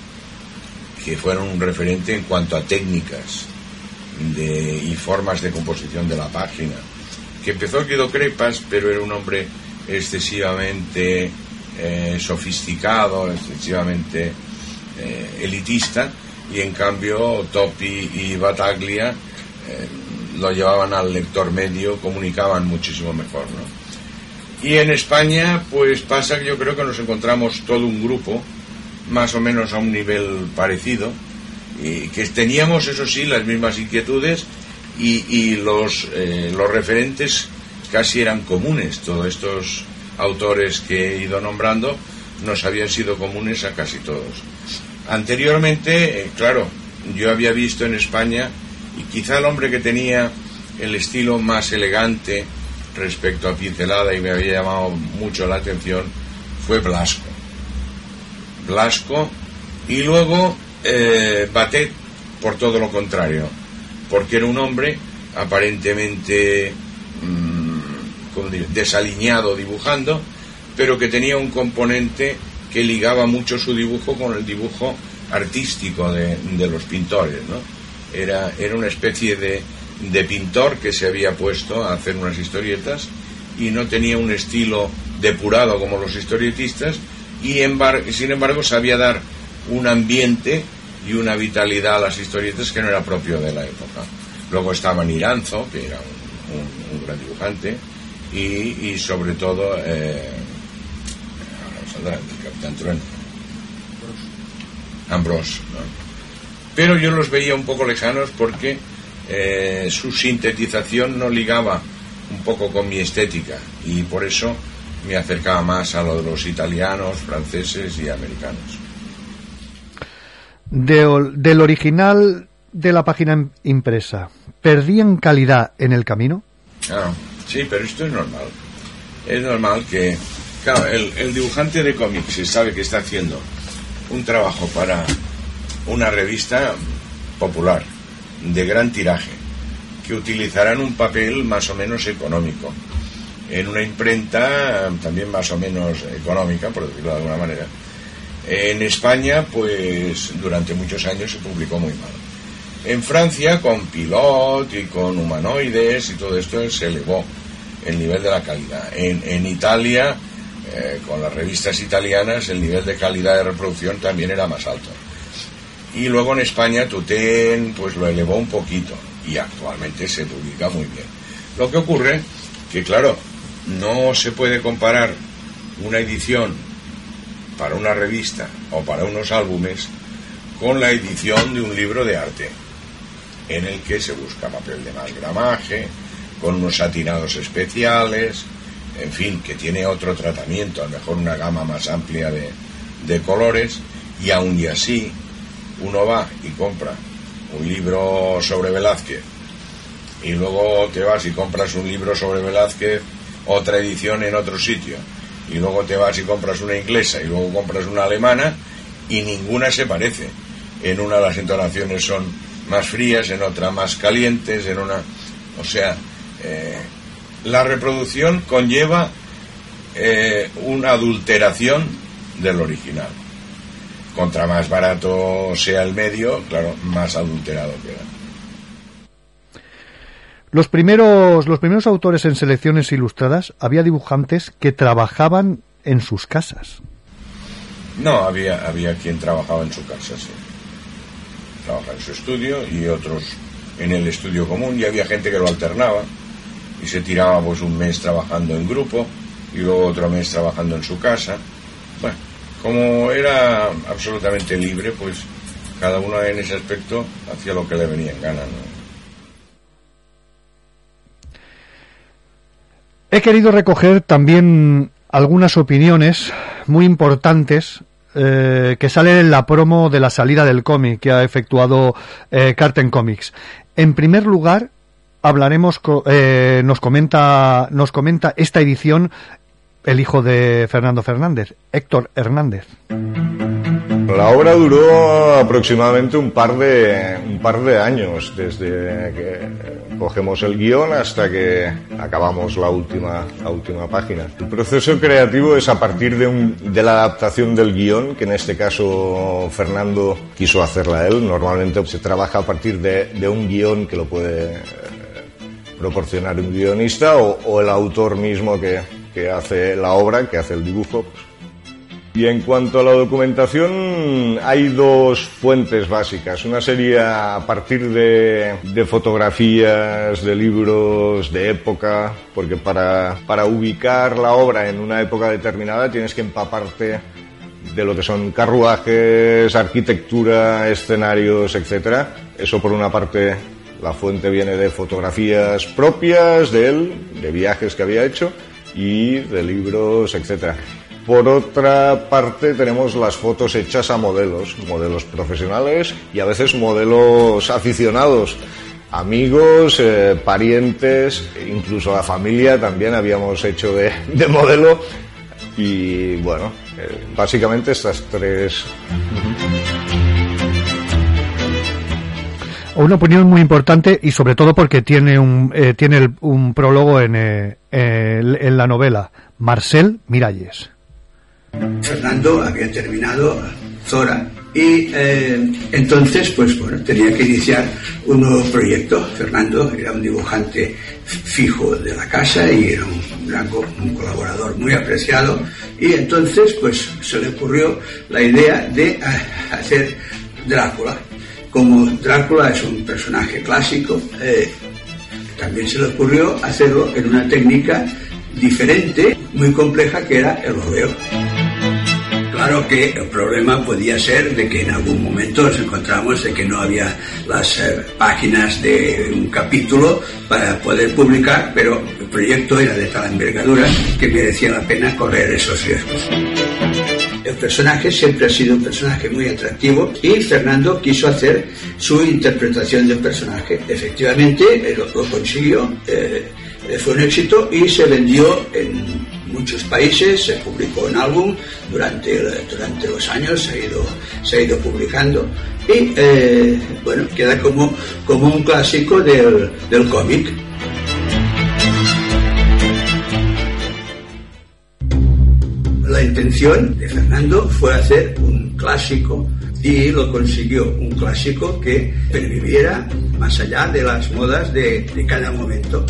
que fueron un referente en cuanto a técnicas de, y formas de composición de la página. Que empezó Guido Crepas, pero era un hombre excesivamente eh, sofisticado, excesivamente eh, elitista, y en cambio Topi y Bataglia eh, lo llevaban al lector medio, comunicaban muchísimo mejor, ¿no? Y en España, pues pasa que yo creo que nos encontramos todo un grupo, más o menos a un nivel parecido, y que teníamos, eso sí, las mismas inquietudes y, y los, eh, los referentes casi eran comunes. Todos estos autores que he ido nombrando nos habían sido comunes a casi todos. Anteriormente, eh, claro, yo había visto en España, y quizá el hombre que tenía el estilo más elegante respecto a pincelada y me había llamado mucho la atención, fue Blasco. Blasco y luego eh, Batet por todo lo contrario, porque era un hombre aparentemente mm, ¿cómo diré? desaliñado dibujando, pero que tenía un componente que ligaba mucho su dibujo con el dibujo artístico de, de los pintores, ¿no? Era, era una especie de, de pintor que se había puesto a hacer unas historietas y no tenía un estilo depurado como los historietistas y embar- sin embargo sabía dar un ambiente y una vitalidad a las historietas que no era propio de la época. Luego estaba Niranzo, que era un, un- un gran dibujante, y, y sobre todo eh, saldrá el Capitán Trueno, Ambrose. ¿no? Pero yo los veía un poco lejanos porque eh, su sintetización no ligaba un poco con mi estética y por eso me acercaba más a lo de los italianos, franceses y americanos. De del original de la página im- impresa, ¿perdían calidad en el camino? Ah, sí, pero esto es normal. Es normal que, claro, el, el dibujante de cómics si sabe que está haciendo un trabajo para una revista popular, de gran tiraje, que utilizarán un papel más o menos económico, en una imprenta también más o menos económica, por decirlo de alguna manera. En España, pues durante muchos años se publicó muy mal. En Francia, con Pilot y con humanoides y todo esto, se elevó el nivel de la calidad. En, Italia, eh, con las revistas italianas, el nivel de calidad de reproducción también era más alto. Y luego en España, Tutén, pues lo elevó un poquito y actualmente se publica muy bien. Lo que ocurre que, claro, no se puede comparar una edición para una revista o para unos álbumes con la edición de un libro de arte, en el que se busca papel de más gramaje, con unos satinados especiales, en fin, que tiene otro tratamiento, a lo mejor una gama más amplia de, de colores, y aún y así uno va y compra un libro sobre Velázquez, y luego te vas y compras un libro sobre Velázquez otra edición en otro sitio y luego te vas y compras una inglesa y luego compras una alemana y ninguna se parece. En una las entonaciones son más frías, en otra más calientes, en una... O sea, eh, la reproducción conlleva eh, una adulteración del original. Contra más barato sea el medio, claro, más adulterado queda. Los primeros, los primeros autores en selecciones ilustradas había dibujantes que trabajaban en sus casas. No, había, había quien trabajaba en su casa, sí. Trabajaba en su estudio y otros en el estudio común y había gente que lo alternaba y se tiraba pues un mes trabajando en grupo y luego otro mes trabajando en su casa. Bueno, como era absolutamente libre, pues cada uno en ese aspecto hacía lo que le venía en gana. He querido recoger también algunas opiniones muy importantes eh, que salen en la promo de la salida del cómic que ha efectuado eh, Carten Comics. En primer lugar, hablaremos, eh, nos comenta, nos comenta esta edición el hijo de Fernando Fernández, Héctor Hernández. La obra duró aproximadamente un par de, un par de años, desde que cogemos el guion hasta que acabamos la última, la última página. El proceso creativo es a partir de, un, de la adaptación del guion, que en este caso Fernando quiso hacerla él. Normalmente se trabaja a partir de, de un guion que lo puede proporcionar un guionista o, el autor mismo que, que hace la obra, que hace el dibujo. Y en cuanto a la documentación, hay dos fuentes básicas. Una sería a partir de, de fotografías, de libros de época, porque para, para ubicar la obra en una época determinada tienes que empaparte de lo que son carruajes, arquitectura, escenarios, etc. Eso por una parte la fuente viene de fotografías propias de él, de viajes que había hecho y de libros, etcétera. Por otra parte tenemos las fotos hechas a modelos, modelos profesionales y a veces modelos aficionados, amigos, eh, parientes, incluso la familia también habíamos hecho de, modelo y bueno, eh, básicamente estas tres. Una opinión muy importante y sobre todo porque tiene un, eh, tiene un prólogo en, en la novela, Marcel Miralles. Fernando había terminado Zora y eh, entonces pues bueno tenía que iniciar un nuevo proyecto. Fernando era un dibujante fijo de la casa y era un, un colaborador muy apreciado y entonces pues se le ocurrió la idea de hacer Drácula como Drácula es un personaje clásico, eh, también se le ocurrió hacerlo en una técnica diferente, muy compleja, que era el rodeo. Claro que el problema podía ser de que en algún momento nos encontramos de que no había las eh, páginas de un capítulo para poder publicar, pero el proyecto era de tal envergadura que merecía la pena correr esos riesgos. El personaje siempre ha sido un personaje muy atractivo y Fernando quiso hacer su interpretación del personaje. Efectivamente, lo, consiguió, eh, fue un éxito y se vendió en muchos países, se publicó un álbum durante, durante los años, se ha ido, se ha ido publicando y eh, bueno, queda como, como un clásico del, del cómic. La intención de Fernando fue hacer un clásico y lo consiguió, un clásico que perviviera más allá de las modas de, de cada momento.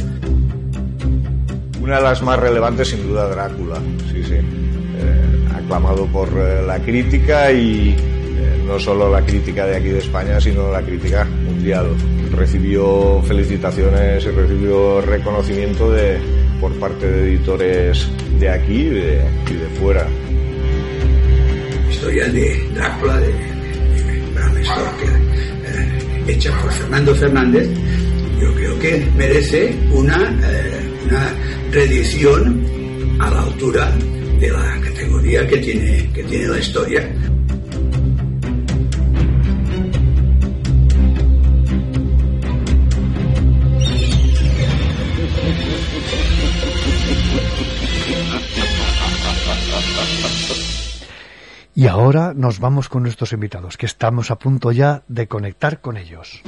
Una de las más relevantes, sin duda, Drácula, sí, sí. Eh, aclamado por eh, la crítica y eh, no solo la crítica de aquí de España, sino la crítica mundial. Recibió felicitaciones y recibió reconocimiento de, por parte de editores de aquí y de, y de fuera. Historia de Drácula, de, de eh, hecha por Fernando Fernández, yo creo que merece una, una reedición a la altura de la categoría que tiene, que tiene la historia. Y ahora nos vamos con nuestros invitados, que estamos a punto ya de conectar con ellos.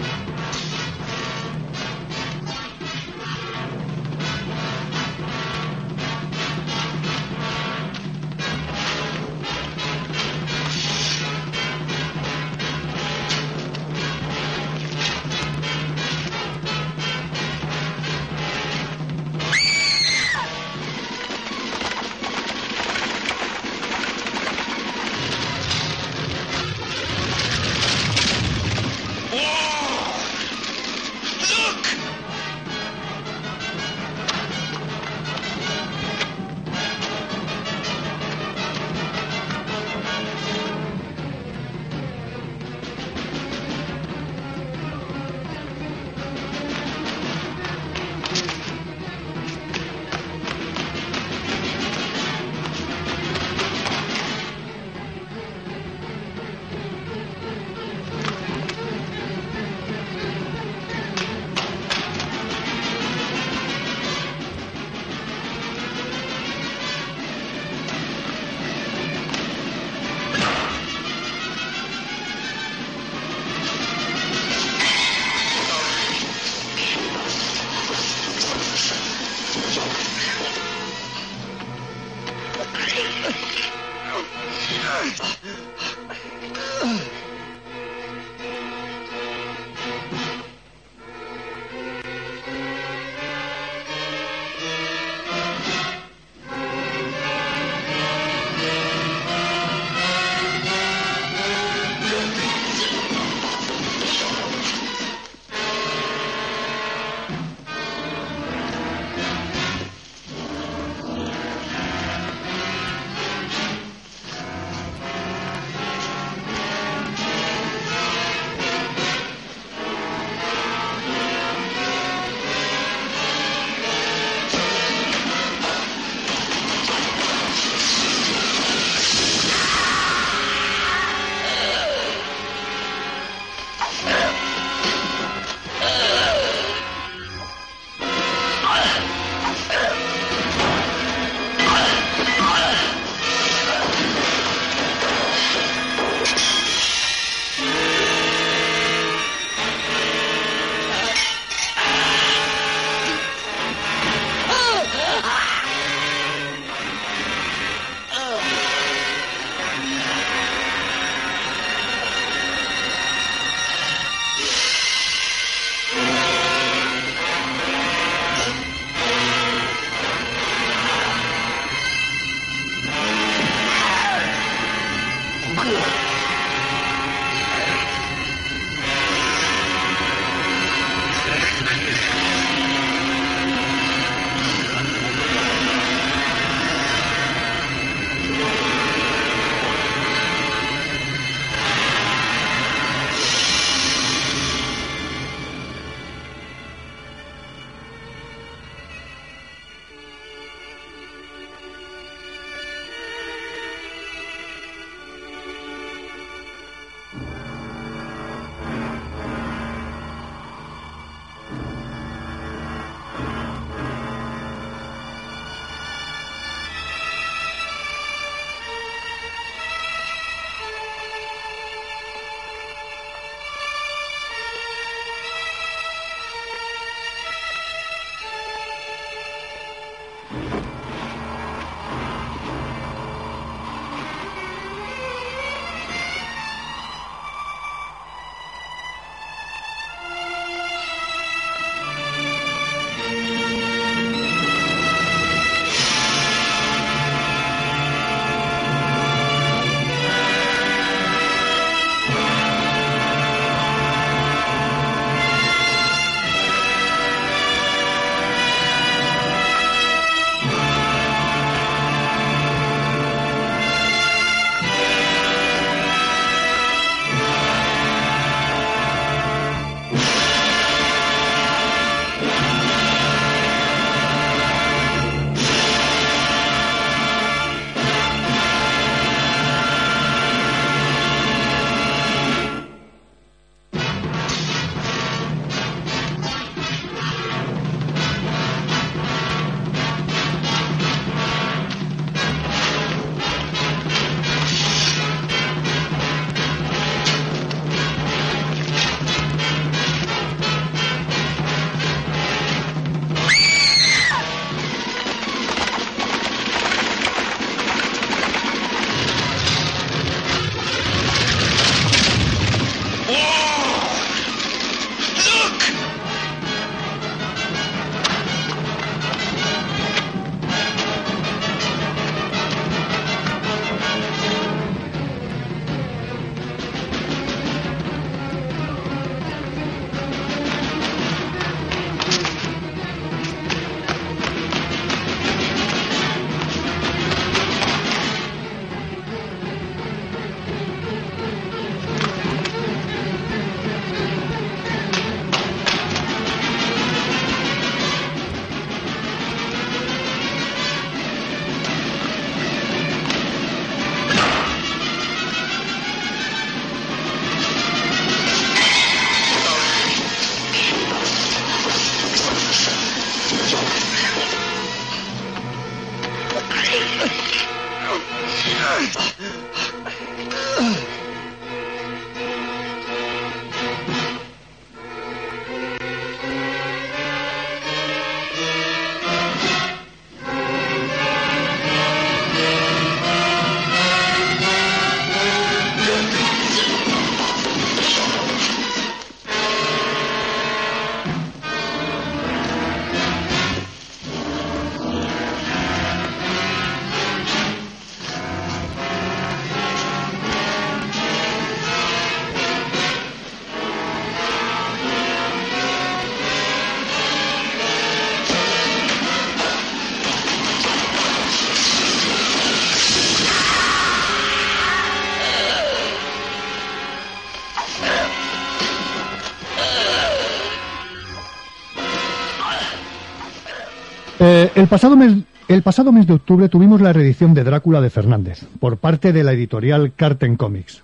El, pasado mes, de octubre tuvimos la reedición de Drácula de Fernández por parte de la editorial Carten Comics.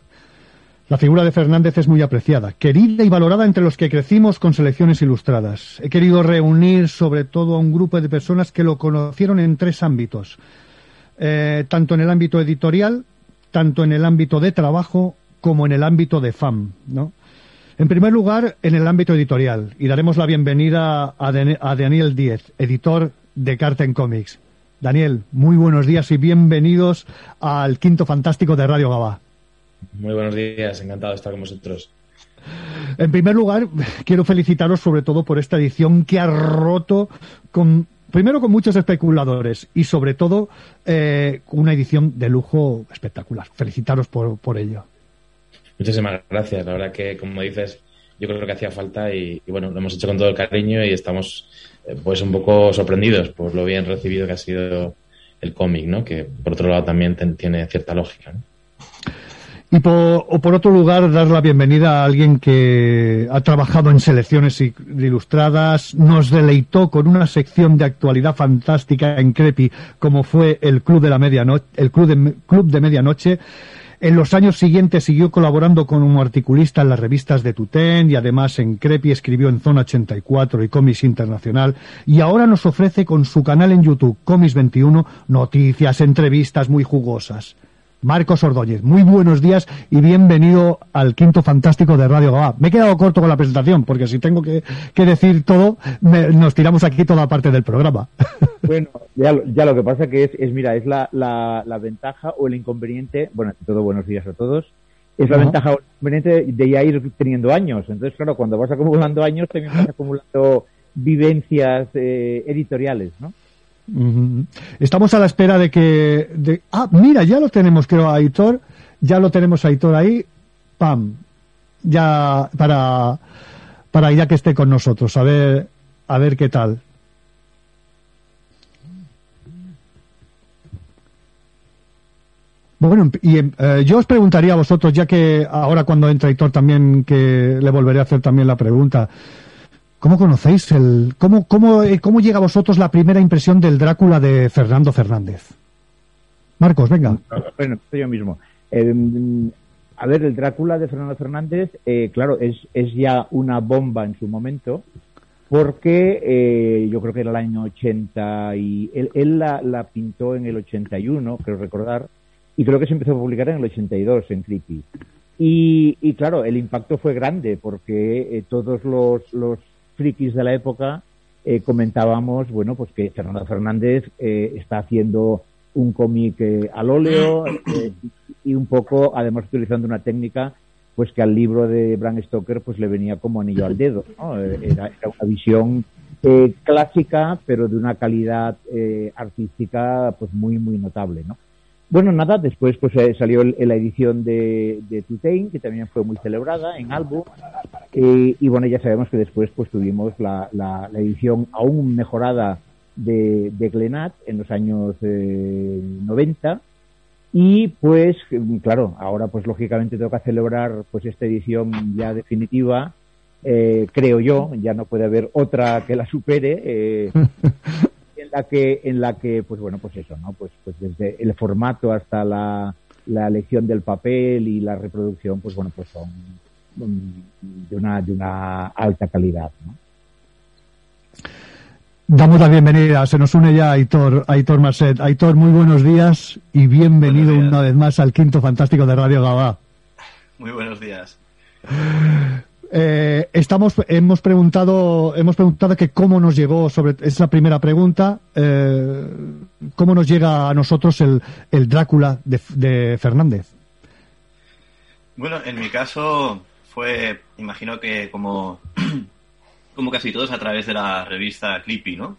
La figura de Fernández es muy apreciada, querida y valorada entre los que crecimos con selecciones ilustradas. He querido reunir sobre todo a un grupo de personas que lo conocieron en tres ámbitos, eh, tanto en el ámbito editorial, tanto en el ámbito de trabajo como en el ámbito de FAM, ¿no? En primer lugar, en el ámbito editorial, y daremos la bienvenida a, a Daniel Díez, editor de Carten Comics. Daniel, muy buenos días y bienvenidos al Quinto Fantástico de Radio Gabá. Muy buenos días, encantado de estar con vosotros. En primer lugar, quiero felicitaros sobre todo por esta edición que ha roto con, primero con muchos especuladores y sobre todo eh, una edición de lujo espectacular. Felicitaros por, por ello. Muchísimas gracias. La verdad que, como dices, yo creo que hacía falta y, y bueno, lo hemos hecho con todo el cariño y estamos pues un poco sorprendidos por lo bien recibido que ha sido el cómic, ¿no? Que por otro lado también tiene cierta lógica, ¿no? Y por, o por otro lugar, dar la bienvenida a alguien que ha trabajado en selecciones ilustradas, nos deleitó con una sección de actualidad fantástica en Crepi, como fue el Club de la Medianoche, el Club de, Club de Medianoche. En los años siguientes siguió colaborando como articulista en las revistas de Tutén y además en Crepi escribió en Zona 84 y Comics Internacional y ahora nos ofrece con su canal en YouTube Comics 21 noticias, entrevistas muy jugosas. Marcos Ordóñez. Muy buenos días y bienvenido al quinto fantástico de Radio Gabá. Me he quedado corto con la presentación porque si tengo que, que decir todo, me- nos tiramos aquí toda parte del programa. Bueno, ya, lo- ya lo que pasa que es, es mira, es la, la, la ventaja o el inconveniente, bueno, todo buenos días a todos, es la ventaja o el inconveniente de ya ir teniendo años. Entonces, claro, cuando vas acumulando años, también vas acumulando vivencias eh, editoriales, ¿no? Estamos a la espera de que... de- ah, mira, ya lo tenemos, creo, a Aitor. Ya lo tenemos a Aitor ahí. Pam. Ya para, para ya que esté con nosotros. A ver, a ver qué tal. Bueno, y eh, yo os preguntaría a vosotros, ya que ahora cuando entra Aitor también, que le volveré a hacer también la pregunta. ¿Cómo conocéis el, cómo, cómo, eh, cómo llega a vosotros la primera impresión del Drácula de Fernando Fernández? Marcos, venga. Bueno, yo mismo. Eh, a ver, el Drácula de Fernando Fernández, eh, claro, es, es ya una bomba en su momento, porque eh, yo creo que era el año 80 y él, él la, la pintó en el 81, creo recordar, y creo que se empezó a publicar en el 82 en Creepy. Y, y claro, el impacto fue grande porque eh, todos los, los frikis de la época eh, comentábamos, bueno, pues que Fernando Fernández eh, está haciendo un cómic eh, al óleo eh, y, un poco, además utilizando una técnica pues que al libro de Bram Stoker pues le venía como anillo al dedo, ¿no? Era, era una visión clásica, pero de una calidad artística pues muy, muy notable, ¿no? Bueno, nada, después pues eh, salió el- la edición de, de que también fue muy celebrada en álbum, eh, y bueno, ya sabemos que después pues tuvimos la, la- la edición aún mejorada de, de Glenat en los años eh, 90, y pues, claro, ahora pues lógicamente toca celebrar pues esta edición ya definitiva, eh, creo yo, ya no puede haber otra que la supere, eh, la que, en la que, pues bueno, pues eso, ¿no? Pues, pues desde el formato hasta la, la elección del papel y la reproducción, pues bueno, pues son mm, de una, de una alta calidad, ¿no? Damos la bienvenida, se nos une ya Aitor, Aitor Marcet. Aitor, muy buenos días y bienvenido días. una vez más al quinto fantástico de Radio Gabá. Muy buenos días. Eh, estamos, hemos preguntado, hemos preguntado que cómo nos llegó sobre esa primera pregunta, eh, cómo nos llega a nosotros el, el Drácula de, de Fernández. Bueno, en mi caso fue, imagino que como, como casi todos a través de la revista Clippy, ¿no?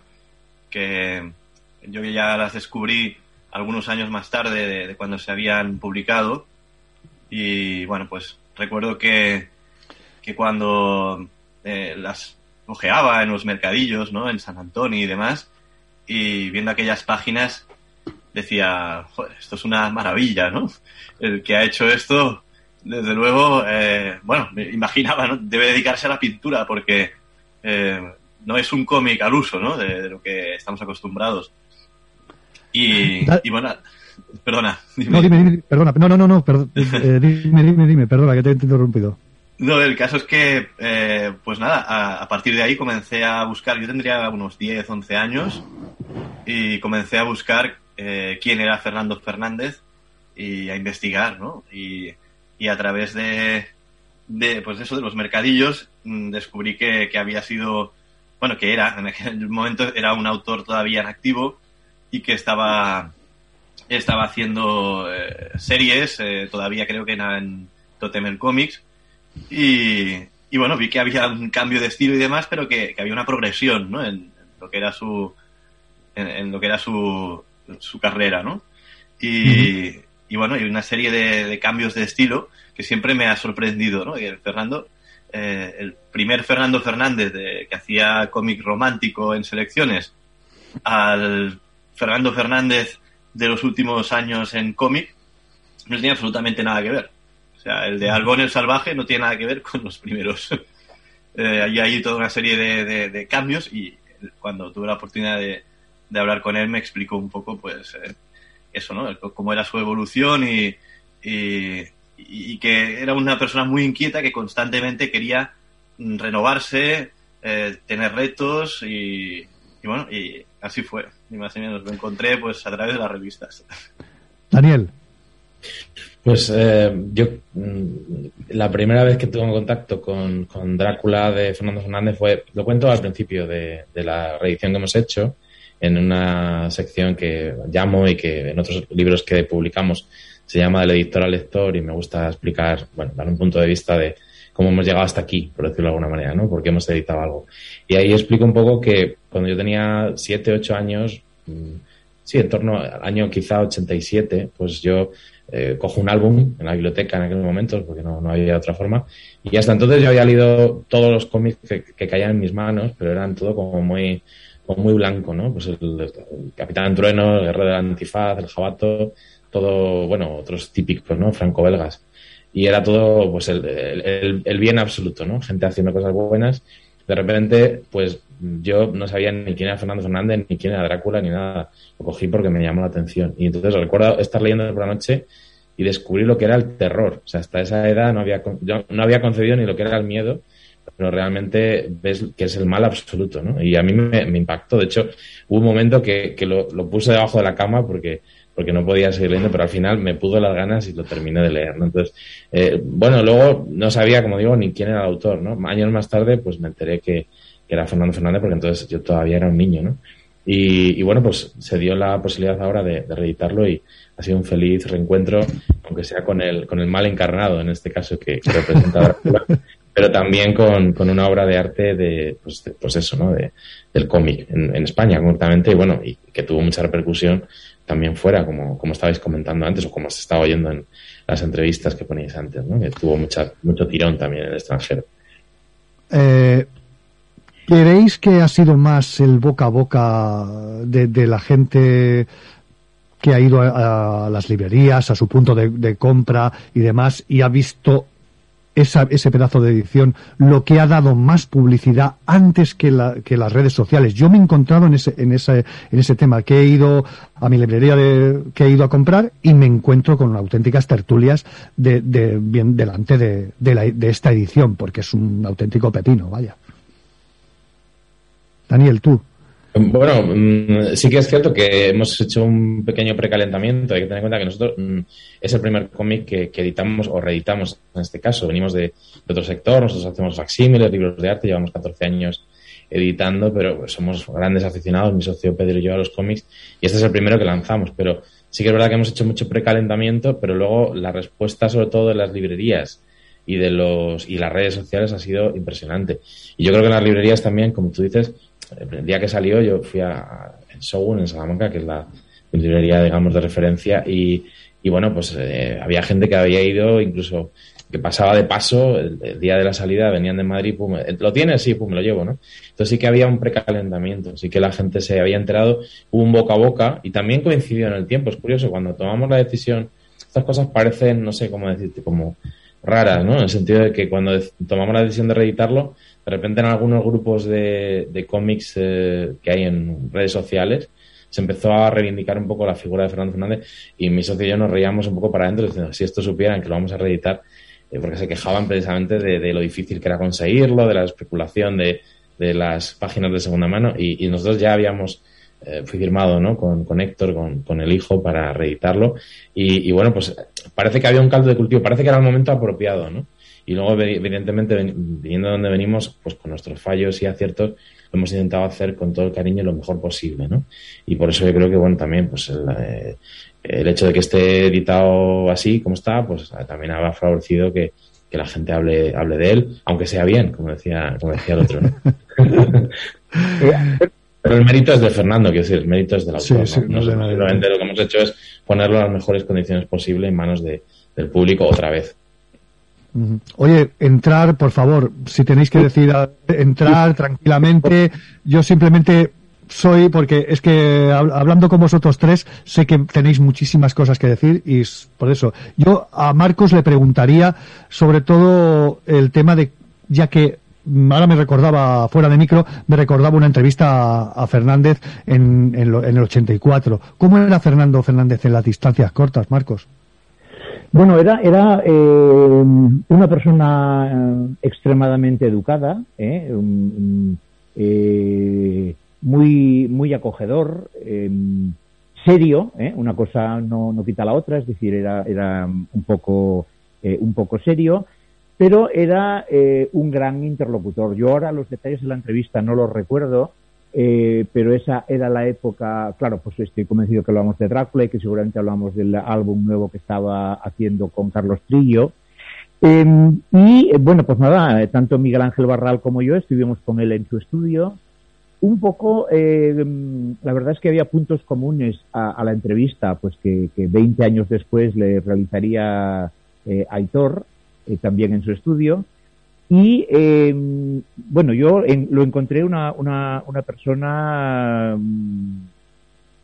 Que yo ya las descubrí algunos años más tarde de, de cuando se habían publicado y bueno, pues recuerdo que, que cuando eh, las ojeaba en los mercadillos, ¿no? En San Antonio y demás, y viendo aquellas páginas decía, joder, esto es una maravilla, ¿no? El que ha hecho esto, desde luego, eh, bueno, me imaginaba, ¿no? Debe dedicarse a la pintura porque eh, no es un cómic al uso, ¿no? De, de lo que estamos acostumbrados. Y, y bueno, perdona. No, dime, dime, perdona, no, no, no, no, eh, dime, dime, dime, perdona que te he interrumpido. No, el caso es que, eh, pues nada, a, partir de ahí comencé a buscar, yo tendría unos 10, 11 años, y comencé a buscar eh, quién era Fernando Fernández y a investigar, ¿no? Y, y a través de, de, pues eso, de los mercadillos, mm, descubrí que, que había sido, bueno, que era, en aquel momento era un autor todavía en activo y que estaba, estaba haciendo eh, series, eh, todavía creo que era en Totem Comics, y, y bueno, vi que había un cambio de estilo y demás, pero que, que había una progresión, ¿no? En, en lo que era su, en, en lo que era su, su carrera, ¿no? Y, y bueno, hay una serie de, de cambios de estilo que siempre me ha sorprendido, ¿no? Y el Fernando, eh, el primer Fernando Fernández de, que hacía cómic romántico en selecciones, al Fernando Fernández de los últimos años en cómic, no tenía absolutamente nada que ver. Sea, el de Algón el Salvaje no tiene nada que ver con los primeros. eh, hay ahí toda una serie de, de- cambios y cuando tuve la oportunidad de, de hablar con él me explicó un poco, pues, eh, eso, ¿no? Cómo era su evolución y, y, y que era una persona muy inquieta que constantemente quería mm, renovarse, eh, tener retos y, y bueno, y así fue. Y más o menos lo encontré pues a través de las revistas. Daniel. Pues eh, yo mm, la primera vez que tuve contacto con, con, Drácula de Fernando Fernández fue, lo cuento al principio de, de, la reedición que hemos hecho, en una sección que llamo y que en otros libros que publicamos se llama del editor al lector y me gusta explicar, bueno, dar un punto de vista de cómo hemos llegado hasta aquí, por decirlo de alguna manera, ¿no? Porque hemos editado algo. Y ahí explico un poco que cuando yo tenía 7, 8 años, mm, sí, en torno al año quizá 87, pues yo eh, cojo un álbum en la biblioteca en aquel momento, porque no, no, había otra forma, y hasta entonces yo había leído todos los cómics que, caían en mis manos, pero eran todo como muy, como muy blanco, ¿no? Pues el, Capitán Trueno, el Guerrero del Antifaz, el Jabato, todo, bueno, otros típicos, ¿no? Franco-belgas. Y era todo, pues, el, el, el, bien absoluto, ¿no? Gente haciendo cosas buenas. De repente, pues, yo no sabía ni quién era Fernando Fernández, ni quién era Drácula, ni nada. Lo cogí porque me llamó la atención. Y entonces recuerdo estar leyendo por la noche y descubrí lo que era el terror. O sea, hasta esa edad no había, yo no había concebido ni lo que era el miedo, pero realmente ves que es el mal absoluto, ¿no? Y a mí me, me impactó. De hecho, hubo un momento que, que lo, lo, puse debajo de la cama porque porque no podía seguir leyendo, pero al final me pudo las ganas y lo terminé de leer, ¿no? Entonces, eh, bueno, luego no sabía, como digo, ni quién era el autor, ¿no? Años más tarde, pues me enteré que, que era Fernando Fernández, porque entonces yo todavía era un niño, ¿no? Y, y bueno, pues se dio la posibilidad ahora de, de, reeditarlo y ha sido un feliz reencuentro, aunque sea con el, con el mal encarnado, en este caso, que, que representa Drácula, pero también con, con, una obra de arte de, pues, de, pues eso, ¿no? De, del cómic en, en, España, concretamente, y bueno, y que tuvo mucha repercusión también fuera, como, como estabais comentando antes o como se estaba oyendo en las entrevistas que ponéis antes, ¿no? que tuvo mucha, mucho tirón también en el extranjero. Eh, ¿Creéis que ha sido más el boca a boca de, de la gente que ha ido a, a, las librerías, a su punto de, de compra y demás, y ha visto esa, ese pedazo de edición lo que ha dado más publicidad antes que, la, que las redes sociales. Yo me he encontrado en ese, en ese, en ese tema, que he ido a mi librería de, que he ido a comprar y me encuentro con auténticas tertulias de, de bien delante de, de, la, de esta edición, porque es un auténtico pepino, vaya. Daniel, tú. Bueno, mm, sí que es cierto que hemos hecho un pequeño precalentamiento. Hay que tener en cuenta que nosotros mm, es el primer cómic que, editamos o reeditamos en este caso. Venimos de, otro sector, nosotros hacemos facsímiles, libros de arte, llevamos 14 años editando, pero somos grandes aficionados, mi socio Pedro y yo, a los cómics, y este es el primero que lanzamos. Pero sí que es verdad que hemos hecho mucho precalentamiento, pero luego la respuesta, sobre todo de las librerías y de los y las redes sociales, ha sido impresionante. Y yo creo que en las librerías también, como tú dices, el día que salió yo fui a, a en Salamanca, que es la librería, digamos, de referencia, y, y bueno, pues eh, había gente que había ido, incluso que pasaba de paso, el, día de la salida venían de Madrid, pum, ¿lo tienes? Sí, pum, me lo llevo, ¿no? Entonces sí que había un precalentamiento, sí que la gente se había enterado, hubo un boca a boca, y también coincidió en el tiempo, es curioso, cuando tomamos la decisión, estas cosas parecen, no sé cómo decirte, como raras, ¿no? En el sentido de que cuando tomamos la decisión de reeditarlo, de repente en algunos grupos de, de cómics eh, que hay en redes sociales se empezó a reivindicar un poco la figura de Fernando Fernández y mi socio y yo nos reíamos un poco para adentro diciendo si esto supieran que lo vamos a reeditar eh, porque se quejaban precisamente de, de, lo difícil que era conseguirlo, de la especulación de, de las páginas de segunda mano y, nosotros ya habíamos eh, firmado ¿no? con, con Héctor, con, con, el hijo para reeditarlo y bueno pues parece que había un caldo de cultivo, parece que era el momento apropiado, ¿no? Y luego, evidentemente, viniendo de donde venimos, pues con nuestros fallos y aciertos, lo hemos intentado hacer con todo el cariño y lo mejor posible, ¿no? Y por eso yo creo que, bueno, también, pues el, eh, el hecho de que esté editado así como está, pues también ha favorecido que, que la gente hable, hable de él, aunque sea bien, como decía, como decía el otro, ¿no? Pero el mérito es de Fernando, quiero decir, el mérito es del autor. Sí, sí, ¿no? Lo que hemos hecho es ponerlo en las mejores condiciones posibles en manos de, del público otra vez. Oye, entrar, por favor, si tenéis que decir entrar tranquilamente, yo simplemente soy, porque es que hablando con vosotros tres, sé que tenéis muchísimas cosas que decir y por eso. Yo a Marcos le preguntaría sobre todo el tema de, ya que ahora me recordaba, fuera de micro, me recordaba una entrevista a, Fernández en, en, lo, en el 84. ¿Cómo era Fernando Fernández en las distancias cortas, Marcos? Bueno, era, era eh, una persona extremadamente educada, ¿eh? Eh, muy, muy acogedor, serio, ¿eh? una cosa no, no quita la otra, es decir, era, era un poco, eh, un poco serio, pero era eh, un gran interlocutor. Yo ahora los detalles de la entrevista no los recuerdo, eh, pero esa era la época, claro, pues estoy convencido que hablamos de Drácula y que seguramente hablamos del álbum nuevo que estaba haciendo con Carlos Trillo. Eh, y eh, bueno, pues nada, eh, tanto Miguel Ángel Barral como yo estuvimos con él en su estudio. Un poco, eh, la verdad es que había puntos comunes a, la entrevista, pues que, que 20 años después le realizaría eh, Aitor, también en su estudio. Y eh, bueno, yo en- lo encontré una, una, persona, mm,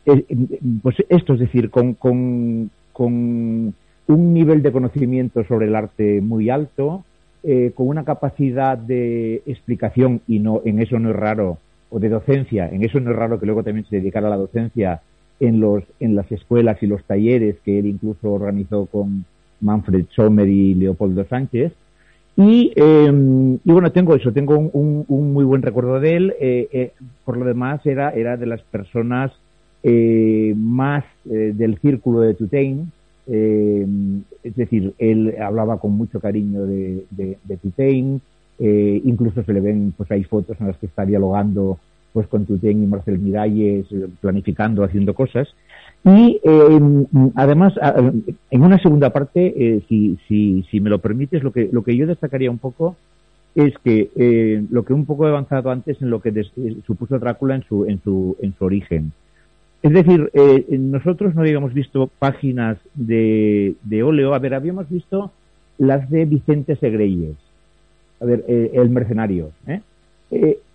eh, eh, pues esto, es decir, con, con, con un nivel de conocimiento sobre el arte muy alto, eh, con una capacidad de explicación, y no en eso no es raro, o de docencia, en eso no es raro que luego también se dedicara a la docencia en, los, en las escuelas y los talleres que él incluso organizó con Manfred Sommer y Leopoldo Sánchez. Y, eh, y bueno, tengo eso, tengo un, un- muy buen recuerdo de él. eh, eh, por lo demás, era, era de las personas eh, más eh, del círculo de Tutein. eh, es decir, él hablaba con mucho cariño de, de, de eh, incluso se le ven, pues hay fotos en las que está dialogando pues con Tutein y Marcel Miralles, planificando, haciendo cosas. Y eh, además, en una segunda parte, eh, si, si, si me lo permites, lo que, lo que yo destacaría un poco es que eh, lo que un poco he avanzado antes en lo que des- eh, supuso Drácula en su, en su, en su origen. Es decir, nosotros no habíamos visto páginas de, de óleo, a ver, habíamos visto las de Vicente Segreyes, a ver, el mercenario. ¿eh?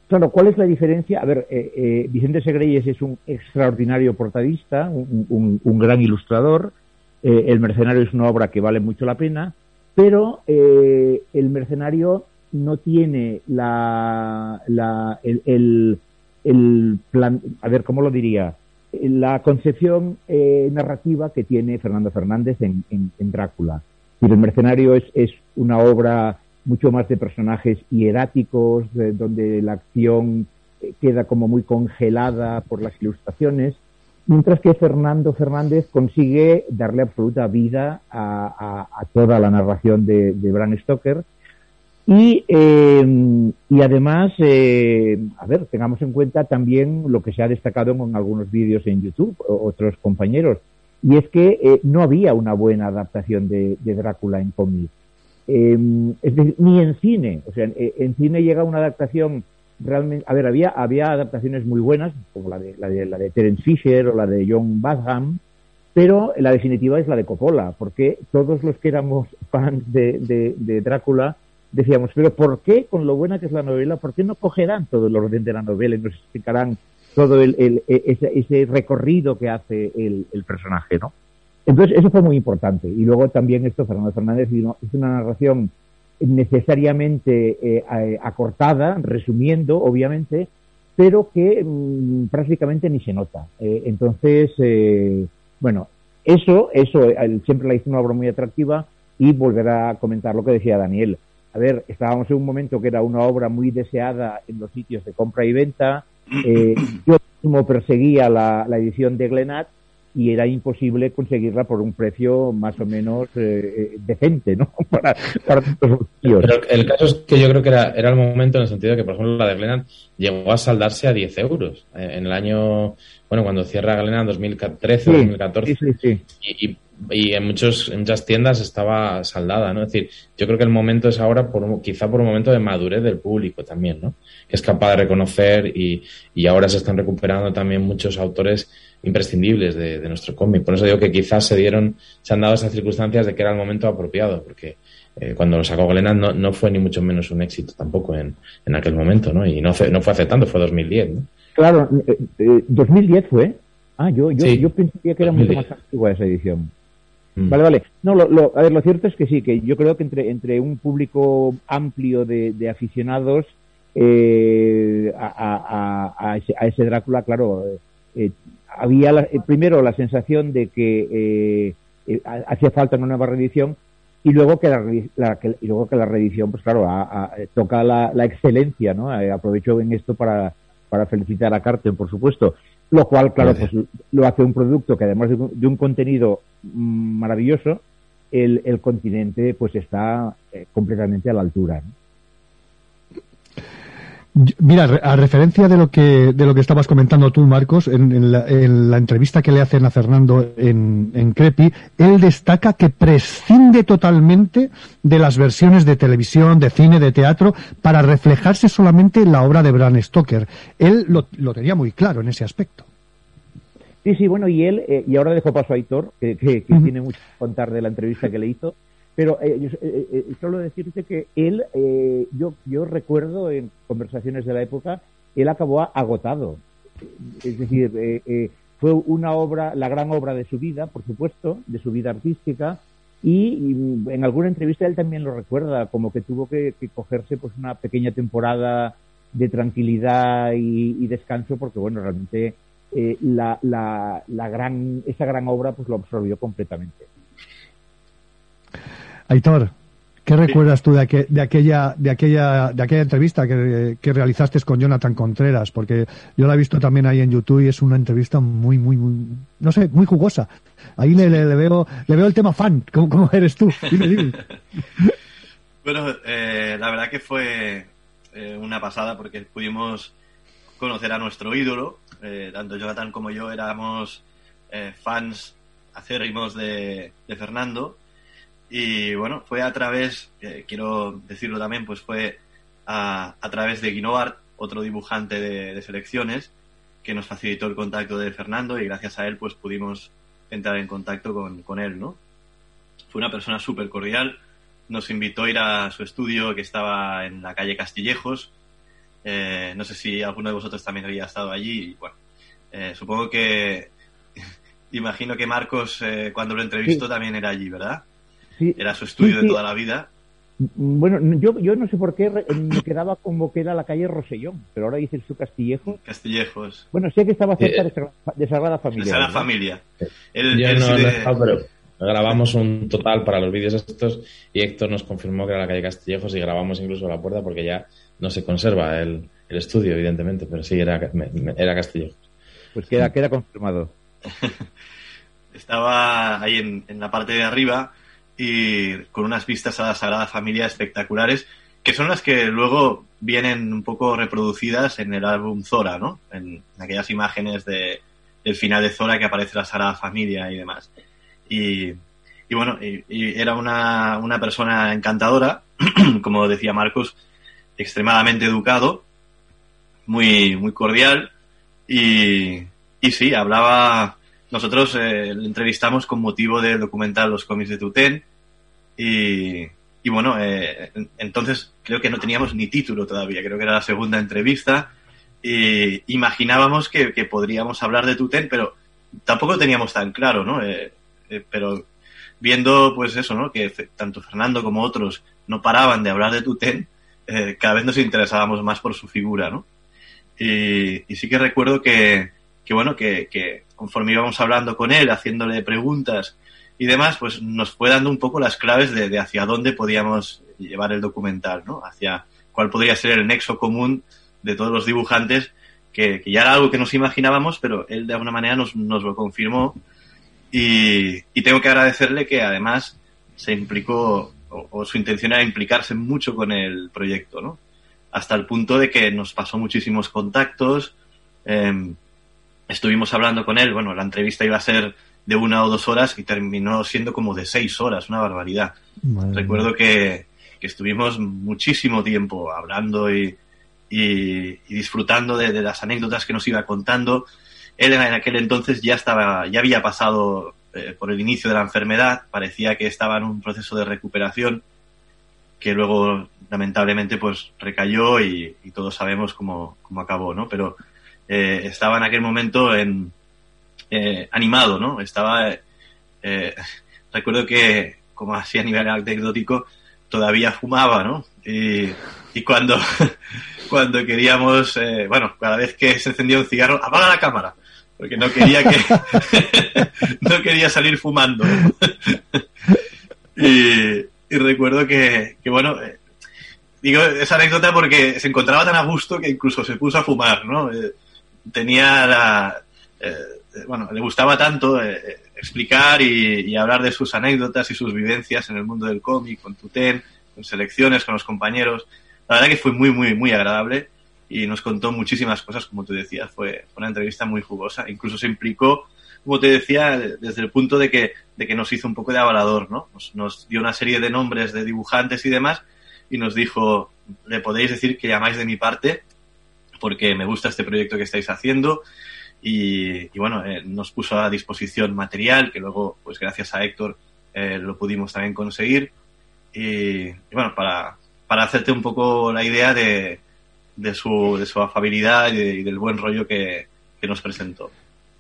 Claro, ¿cuál es la diferencia? A ver, eh, eh, Vicente Segreyes es un extraordinario portadista, un, gran ilustrador. eh, el mercenario es una obra que vale mucho la pena, pero eh, el mercenario no tiene la, la el, el, plan, a ver, ¿cómo lo diría? La concepción narrativa que tiene Fernando Fernández en, en- en Drácula. El mercenario es, es una obra mucho más de personajes hieráticos, de- donde la acción eh, queda como muy congelada por las ilustraciones, mientras que Fernando Fernández consigue darle absoluta vida a, toda la narración de, de Bram Stoker. Y, eh, y además, eh, a ver, tengamos en cuenta también lo que se ha destacado en algunos vídeos en YouTube, otros compañeros, y es que eh, no había una buena adaptación de, de Drácula en cómic. Eh, es decir, ni en cine. O sea, en, en cine llega una adaptación realmente. A ver, había, había adaptaciones muy buenas, como la de, la de, la de Terence Fisher o la de John Badham, pero la definitiva es la de Coppola, porque todos los que éramos fans de, de, de Drácula decíamos, pero ¿por qué, con lo buena que es la novela, por qué no cogerán todo el orden de la novela y nos explicarán todo el, el- e- ese, ese recorrido que hace el, el personaje, ¿no? Entonces, eso fue muy importante. Y luego también esto, Fernando Fernández hizo una narración necesariamente eh, acortada, resumiendo, obviamente, pero que mm, prácticamente ni se nota. Eh, entonces, eh, bueno, eso, eso, siempre la hizo una obra muy atractiva y volverá a comentar lo que decía Daniel. A ver, estábamos en un momento que era una obra muy deseada en los sitios de compra y venta. Eh, yo mismo perseguía la, la edición de Glenat y era imposible conseguirla por un precio más o menos eh, eh, decente, ¿no? para, para los bolsillos. Pero el caso es que yo creo que era, era el momento en el sentido de que, por ejemplo, la de Glenat llegó a saldarse a 10 euros. Eh, En el año, bueno, cuando cierra Glenat 2013 o Sí, 2014. sí, sí, sí. Y, y- y en, muchos, en muchas tiendas estaba saldada, ¿no? Es decir, yo creo que el momento es ahora, por, quizá por un momento de madurez del público también, ¿no? Que es capaz de reconocer y, y ahora se están recuperando también muchos autores imprescindibles de, de nuestro cómic. Por eso digo que quizás se dieron, se han dado esas circunstancias de que era el momento apropiado, porque eh, cuando lo sacó Glenat no, no fue ni mucho menos un éxito tampoco en, en aquel momento, ¿no? Y no fue, no fue hace tanto, fue 2010, ¿no? Claro, eh, eh, 2010 fue. Ah, yo, yo, Sí, yo pensaría que era mucho 2010. más antigua esa edición. Mm. Vale, vale. No, lo, lo- a ver, lo cierto es que sí, que yo creo que entre, entre un público amplio de, de aficionados eh, a, a- a- ese, a ese Drácula, claro, eh, eh, había la- eh, primero la sensación de que eh, ha- hacía falta una nueva reedición y luego que la, la- y luego que la reedición, pues claro, toca la, la excelencia, ¿no? Aprovecho en esto para, para felicitar a Carten, por supuesto. Lo cual, claro, pues lo hace un producto que además de un, de un contenido mm, maravilloso, el, el, continente pues está eh, completamente a la altura. ¿no? Mira, a referencia de lo que de lo que estabas comentando tú, Marcos, en, en, la, en la, entrevista que le hacen a Fernando en, en, Crepi, él destaca que prescinde totalmente de las versiones de televisión, de cine, de teatro, para reflejarse solamente en la obra de Bram Stoker. Él lo, lo tenía muy claro en ese aspecto. Sí, sí, bueno, y él, eh, y ahora dejo paso a Aitor, que, que, que uh -huh. tiene mucho que contar de la entrevista que le hizo, pero eh, yo, eh, eh, solo decirte que él, eh, yo, yo recuerdo en conversaciones de la época, él acabó agotado. Es decir, eh, fue una obra, la gran obra de su vida, por supuesto, de su vida artística, y, en alguna entrevista él también lo recuerda, como que tuvo que, cogerse pues una pequeña temporada de tranquilidad y, descanso, porque bueno, realmente eh, la, la, gran, esa gran obra pues lo absorbió completamente. Aitor, ¿qué sí. recuerdas tú de, aqu de, aquella, de, aquella, de aquella entrevista que, que, realizaste con Jonathan Contreras? Porque yo la he visto también ahí en YouTube y es una entrevista muy, muy, muy, no sé, muy jugosa. Ahí le, le, le veo, le veo el tema fan. ¿Cómo, cómo eres tú? Dime, dime. bueno, eh, la verdad que fue eh, una pasada porque pudimos conocer a nuestro ídolo. Eh, tanto Jonathan como yo éramos eh, fans acérrimos de, de Fernando y bueno, fue a través, eh, quiero decirlo también, pues fue a, a través de Guinoart, otro dibujante de, de, selecciones, que nos facilitó el contacto de Fernando y gracias a él pues pudimos entrar en contacto con, con él, ¿no? Fue una persona súper cordial, nos invitó a ir a su estudio que estaba en la calle Castillejos, eh, no sé si alguno de vosotros también había estado allí, y bueno, eh, supongo que, imagino que Marcos eh, cuando lo entrevistó sí. también era allí, ¿verdad? Sí. Era su estudio sí, de toda la vida. Bueno, yo, yo no sé por qué me quedaba como que era la calle Rosellón, pero ahora dices su Castillejo. Castillejos. Bueno, sé que estaba cerca eh, de, Sagrada Familia. De Sagrada Familia. El, yo el, no, de... no, pero grabamos un total para los vídeos estos y Héctor nos confirmó que era la calle Castillejos y grabamos incluso la puerta porque ya no se conserva el, el estudio, evidentemente, pero sí era, era Castillejos. Pues queda, queda confirmado. Estaba ahí en, en la parte de arriba y con unas vistas a la Sagrada Familia espectaculares, que son las que luego vienen un poco reproducidas en el álbum Zora, ¿no? En, aquellas imágenes de, del final de Zora que aparece la Sagrada Familia y demás. Y, bueno, y era una, una persona encantadora, como decía Marcos, extremadamente educado, muy, muy cordial y, y sí, hablaba nosotros eh, le entrevistamos con motivo del documental Los cómics de Tutén y, bueno, eh, entonces creo que no teníamos ni título todavía, creo que era la segunda entrevista y imaginábamos que, podríamos hablar de Tutén, pero tampoco teníamos tan claro, ¿no? Eh, eh pero viendo pues eso, ¿no? Que tanto Fernando como otros no paraban de hablar de Tutén, eh, cada vez nos interesábamos más por su figura, ¿no? Y sí que recuerdo que, que bueno, que, que conforme íbamos hablando con él, haciéndole preguntas y demás, pues nos fue dando un poco las claves de, de, hacia dónde podíamos llevar el documental, ¿no? Hacia cuál podría ser el nexo común de todos los dibujantes, que, que ya era algo que nos imaginábamos, pero él de alguna manera nos, nos lo confirmó. Y, y, tengo que agradecerle que además se implicó, o, o, su intención era implicarse mucho con el proyecto, ¿no? Hasta el punto de que nos pasó muchísimos contactos, eh, estuvimos hablando con él, bueno, la entrevista iba a ser de una o dos horas y terminó siendo como de seis horas, una barbaridad. Madre Recuerdo que, que, estuvimos muchísimo tiempo hablando y, y, y disfrutando de, de, las anécdotas que nos iba contando. Él en aquel entonces ya estaba, ya había pasado eh, por el inicio de la enfermedad, parecía que estaba en un proceso de recuperación que luego lamentablemente pues recayó y, y todos sabemos cómo, cómo acabó, ¿no? Pero eh, estaba en aquel momento en, eh, animado, ¿no? Estaba, eh, recuerdo que, como así a nivel anecdótico, todavía fumaba, ¿no? Y, y cuando, cuando queríamos, eh, bueno, cada vez que se encendía un cigarro, apaga la cámara, porque no quería que, no quería salir fumando. y, y recuerdo que, que bueno, eh, digo esa anécdota porque se encontraba tan a gusto que incluso se puso a fumar, ¿no? Eh, tenía la, eh, bueno, le gustaba tanto eh, explicar y, hablar de sus anécdotas y sus vivencias en el mundo del cómic, con Tuten, con selecciones, con los compañeros. La verdad que fue muy, muy, muy agradable y nos contó muchísimas cosas, como tú decías. Fue una entrevista muy jugosa. Incluso se implicó, como te decía, desde el punto de que, de que nos hizo un poco de avalador, ¿no? Nos, nos dio una serie de nombres de dibujantes y demás y nos dijo, le podéis decir que llamáis de mi parte porque me gusta este proyecto que estáis haciendo y, bueno, eh, nos puso a disposición material que luego, pues gracias a Héctor, eh, lo pudimos también conseguir y, bueno, para, para hacerte un poco la idea de, de, su, de su afabilidad y, de, y del buen rollo que, que nos presentó.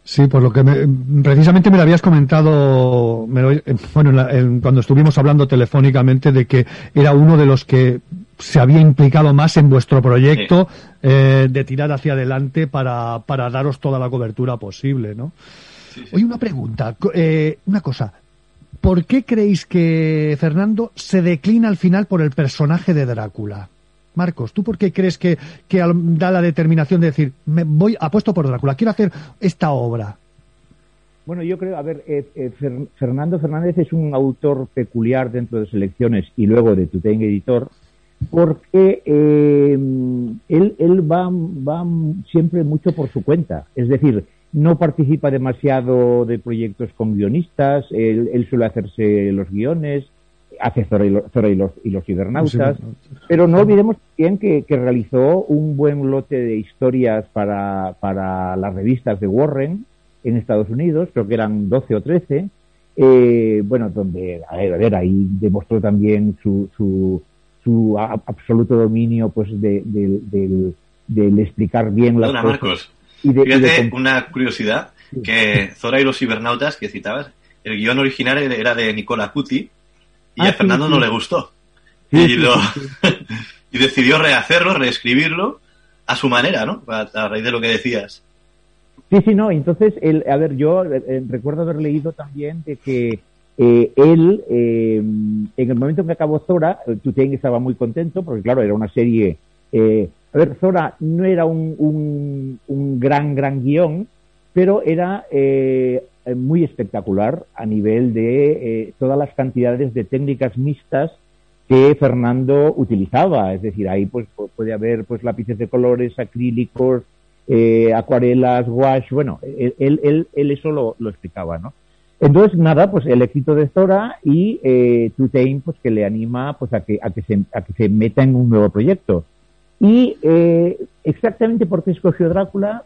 Sí, por lo que me, precisamente me lo habías comentado, me lo, bueno, en la, en, cuando estuvimos hablando telefónicamente de que era uno de los que se había implicado más en vuestro proyecto sí. eh, de tirar hacia adelante para, para daros toda la cobertura posible, ¿no? Sí, sí. Oye, una pregunta, eh, una cosa. ¿Por qué creéis que Fernando se declina al final por el personaje de Drácula? Marcos, ¿tú por qué crees que, que da la determinación de decir, me voy, apuesto por Drácula, quiero hacer esta obra? Bueno, yo creo, a ver, eh, eh, Fer, Fernando Fernández es un autor peculiar dentro de selecciones y luego de Tuteng Editor, porque eh, él, él va, va siempre mucho por su cuenta. Es decir, no participa demasiado de proyectos con guionistas, él, él suele hacerse los guiones, hace Zora y, lo, Zora y los, y los cibernautas, pero no olvidemos bien que, que, realizó un buen lote de historias para, para las revistas de Warren en Estados Unidos, creo que eran 12 o 13, eh, bueno, donde, a ver, a ver, ahí demostró también su, su, su a, absoluto dominio pues de, de, de, de, explicar bien las Hola, cosas. Marcos. Y de, Fíjate y de... una curiosidad, que Zora y los cibernautas que citabas, el guion original era de Nicola Putti, y ah, a Fernando sí, sí. no le gustó. Sí, y, lo, y, decidió rehacerlo, reescribirlo a su manera, ¿no? A, a, raíz de lo que decías. Sí, sí, no. Entonces, el, a ver, yo eh, recuerdo haber leído también de que eh, él, eh, en el momento en que acabó Zora, Tuteng estaba muy contento porque, claro, era una serie. Eh, a ver, Zora no era un, un, un gran, gran guion, pero era eh, muy espectacular a nivel de eh, todas las cantidades de técnicas mixtas que Fernando utilizaba. Es decir, ahí pues puede haber pues lápices de colores, acrílicos, eh, acuarelas, wash. Bueno, él, él, él eso lo, lo, explicaba, ¿no? Entonces, nada, pues el éxito de Zora y eh, Tutein, pues que le anima pues a que, a que, se, a que se meta en un nuevo proyecto. Y eh, exactamente porque escogió Drácula,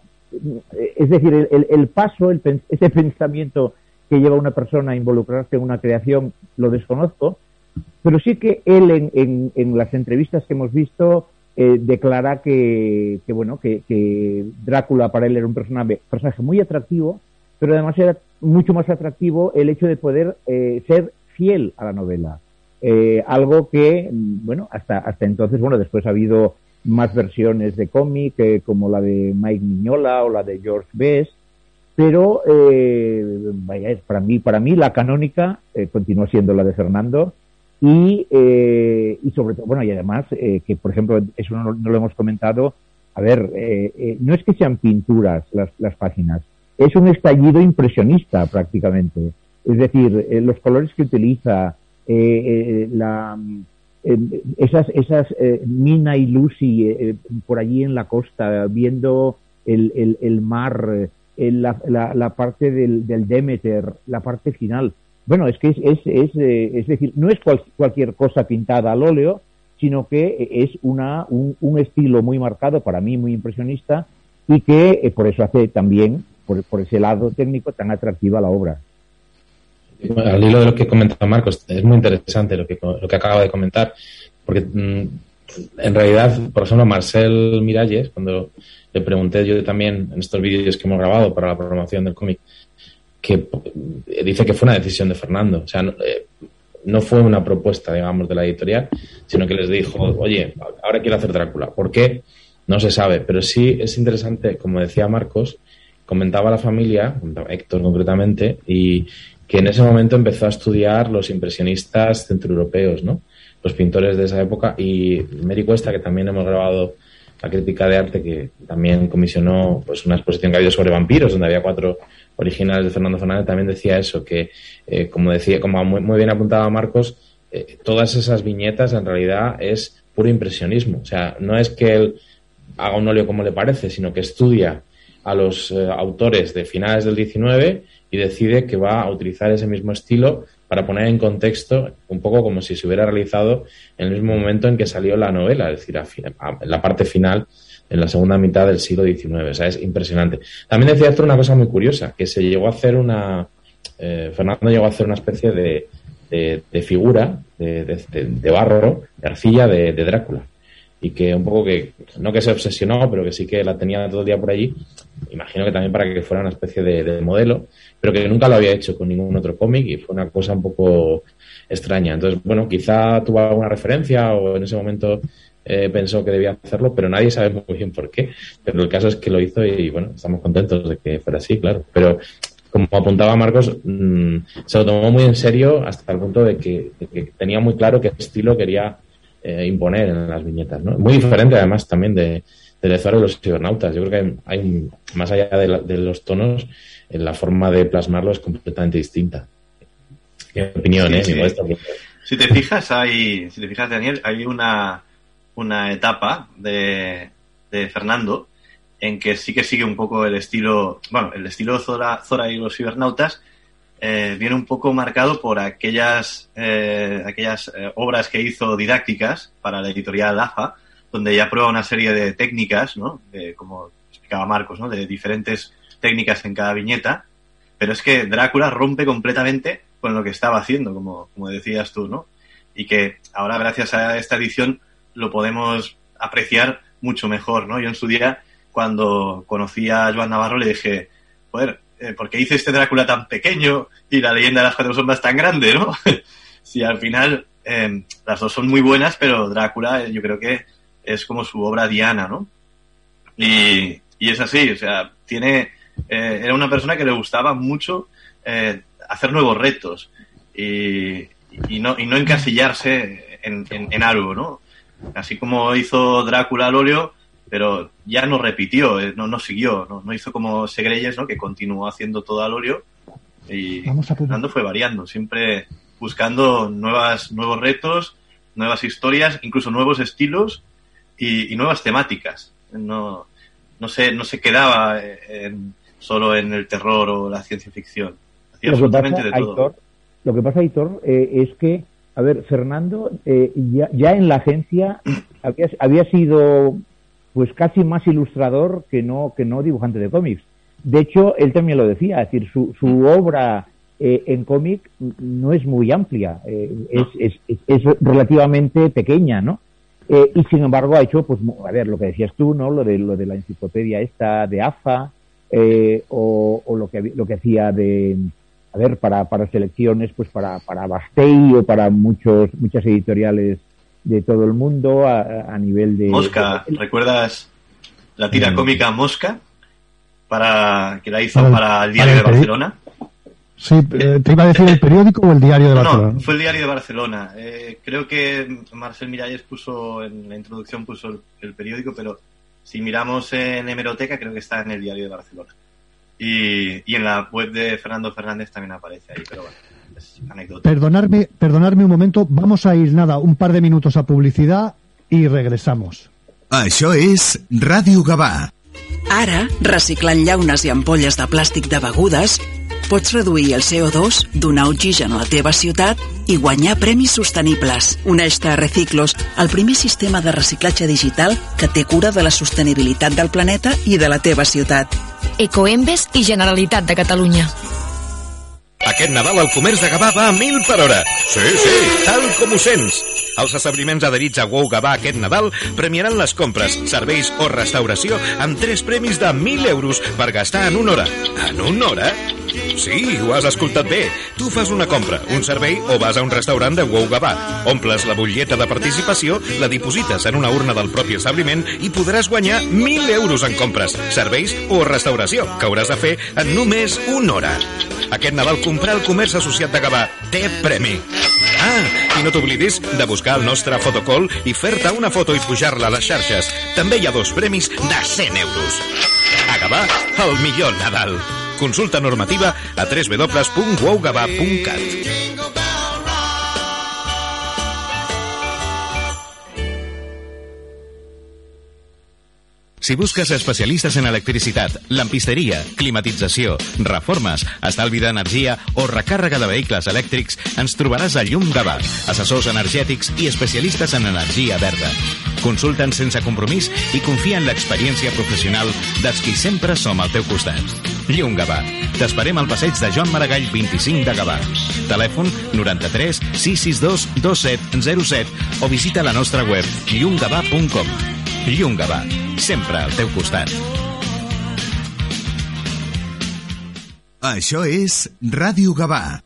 es decir, el, el paso, el, ese pensamiento que lleva una persona a involucrarse en una creación, lo desconozco, pero sí que él en, en, en las entrevistas que hemos visto eh, declara que, que bueno, que, Drácula para él era un personaje, personaje muy atractivo, pero además era mucho más atractivo el hecho de poder eh, ser fiel a la novela. Eh, algo que, bueno, hasta, hasta entonces, bueno, después ha habido más versiones de cómic, eh, como la de Mike Miñola o la de George Best, pero eh, vaya, para mí, para mí la canónica eh, continúa siendo la de Fernando y, y sobre todo, bueno, y además que, por ejemplo, eso no, no, lo hemos comentado, a ver, no es que sean pinturas las, las páginas, es un estallido impresionista prácticamente. Es decir, eh, los colores que utiliza, eh, eh, la, esas, esas Mina y Lucy por allí en la costa, viendo el, el, el mar, la, la, la, parte del, del, Demeter, la parte final. Bueno, es que es, es, es, es decir, no es cual, cualquier cosa pintada al óleo, sino que es una, un, un, estilo muy marcado, para mí muy impresionista, y que por eso hace también, por, ese lado técnico, tan atractiva la obra. Al hilo de lo que comenta Marcos, es muy interesante lo que, lo que acaba de comentar, porque mmm, en realidad, por ejemplo, Marcel Miralles, cuando le pregunté yo también en estos vídeos que hemos grabado para la programación del cómic, que dice que fue una decisión de Fernando, o sea, eh, no fue una propuesta, digamos, de la editorial, sino que les dijo, oye, ahora quiero hacer Drácula. ¿Por qué? No se sabe, pero sí es interesante, como decía Marcos, comentaba la familia, Héctor concretamente, y, que en ese momento empezó a estudiar los impresionistas centroeuropeos, ¿no? Los pintores de esa época y Mary Cuesta, que también hemos grabado la crítica de arte que también comisionó pues una exposición que había sobre vampiros, donde había cuatro originales de Fernando Fernández, también decía eso, que eh, como decía, como muy, bien apuntaba Marcos, eh, todas esas viñetas en realidad es puro impresionismo. O sea, no es que él haga un óleo como le parece, sino que estudia a los eh, autores de finales del 19 y decide que va a utilizar ese mismo estilo para poner en contexto un poco como si se hubiera realizado en el mismo momento en que salió la novela, es decir, la parte final, en la segunda mitad del siglo XIX. O sea, es impresionante. También decía esto una cosa muy curiosa, que se llegó a hacer una... Eh, Fernando llegó a hacer una especie de, de, figura de, de, barro, de arcilla de, Drácula. Y que un poco que, no que se obsesionó, pero que sí que la tenía todo el día por allí. Imagino que también para que fuera una especie de, modelo, pero que nunca lo había hecho con ningún otro cómic y fue una cosa un poco extraña. Entonces, bueno, quizá tuvo alguna referencia o en ese momento eh, pensó que debía hacerlo, pero nadie sabe muy bien por qué. Pero el caso es que lo hizo y bueno, estamos contentos de que fuera así, claro. Pero como apuntaba Marcos, mm, se lo tomó muy en serio hasta el punto de que, tenía muy claro qué estilo quería eh, imponer en las viñetas. ¿no? Muy diferente además también de, de Zoro de los cibernautas. Yo creo que hay, más allá de, los tonos, la forma de plasmarlo es completamente distinta. Mi opinión, ¿eh? Si te fijas, hay, si te fijas, Daniel, hay una, una etapa de, de Fernando en que sí que sigue un poco el estilo, bueno, el estilo Zora, Zora y los cibernautas, eh, viene un poco marcado por aquellas, eh, aquellas eh, obras que hizo didácticas para la editorial AFA, donde ya prueba una serie de técnicas, ¿no? De, como explicaba Marcos, ¿no? De diferentes técnicas en cada viñeta, pero es que Drácula rompe completamente con lo que estaba haciendo, como, como decías tú, ¿no? Y que ahora, gracias a esta edición, lo podemos apreciar mucho mejor, ¿no? Yo en su día cuando conocí a Joan Navarro le dije, joder, eh, ¿por qué hice este Drácula tan pequeño y la leyenda de las cuatro sombras tan grande, no? si al final em, las dos son muy buenas, pero Drácula eh, yo creo que es como su obra diana, ¿no? Y, y es así, o sea, tiene, eh, era una persona que le gustaba mucho hacer nuevos retos y, y, no, y no encasillarse en, en, en algo, ¿no? Así como hizo Drácula al óleo, pero ya no repitió, eh, no, no siguió, no, no hizo como Segreyes, ¿no? que continuó haciendo todo al óleo y Fernando fue variando, siempre buscando nuevas, nuevos retos, nuevas historias, incluso nuevos estilos y, nuevas temáticas. No, no, se, no se quedaba solo en el terror o la ciencia ficción. Hacía absolutamente de todo. lo que pasa, Aitor, eh, es que, a ver, Fernando eh, ya, ya en la agencia había, había sido pues casi más ilustrador que no, que no dibujante de cómics. De hecho, él también lo decía, es decir, su, su obra eh, en cómic no es muy amplia, eh, es, es, es, relativamente pequeña, ¿no? Eh, y sin embargo ha hecho, pues, a ver, lo que decías tú, ¿no? Lo de, lo de la enciclopedia esta de AFA, o, o, lo que lo que hacía de, a ver, para, para selecciones, pues para, para Bastei o para muchos, muchas editoriales de todo el mundo a, nivel de... Mosca, ¿recuerdas la tira cómica Mosca? Para, que la hizo para, el Diario de Barcelona. Sí, eh, te iba a decir el periódico o el Diario de Barcelona. No, fue el Diario de Barcelona. Eh, creo que Marcel Miralles puso, en la introducción puso el, periódico, pero si miramos en hemeroteca creo que está en el Diario de Barcelona. Y, y en la web de Fernando Fernández también aparece ahí, pero bueno. Perdonarme, perdonarme un momento, vamos a ir nada, un par de minutos a publicidad y regresamos. Això és Ràdio Gavà. Ara, reciclant llaunes i ampolles de plàstic de begudes, pots reduir el CO2, donar oxigen a la teva ciutat i guanyar premis sostenibles. Uneix-te a Reciclos, el primer sistema de reciclatge digital que té cura de la sostenibilitat del planeta i de la teva ciutat. Ecoembes i Generalitat de Catalunya. Aquest Nadal el comerç de Gavà va a mil per hora. Sí, sí, tal com ho sents. Els establiments adherits a WOW Gavà aquest Nadal premiaran les compres, serveis o restauració amb tres premis de 1.000 euros per gastar en una hora. En una hora? Sí, ho has escoltat bé. Tu fas una compra, un servei o vas a un restaurant de Wow Gavà. Omples la butlleta de participació, la diposites en una urna del propi establiment i podràs guanyar 1.000 euros en compres, serveis o restauració, que hauràs de fer en només una hora. Aquest Nadal comprar el comerç associat de Gavà té premi. Ah, i no t'oblidis de buscar el nostre fotocall i fer-te una foto i pujar-la a les xarxes. També hi ha dos premis de 100 euros. A Gavà, el millor Nadal. Consulta normativa a www.wowgavà.cat. Si busques especialistes en electricitat, lampisteria, climatització, reformes, estalvi d'energia o recàrrega de vehicles elèctrics, ens trobaràs a Llum Gavà, assessors energètics i especialistes en energia verda. Consulta'ns sense compromís i confia en l'experiència professional dels qui sempre som al teu costat. Llum Gavà. T'esperem al passeig de Joan Maragall 25 de Gavà. Telèfon 93 662 2707 o visita la nostra web llumgavà.com. Llum Gavà. Sempre al teu costat. Això és Ràdio Gavà.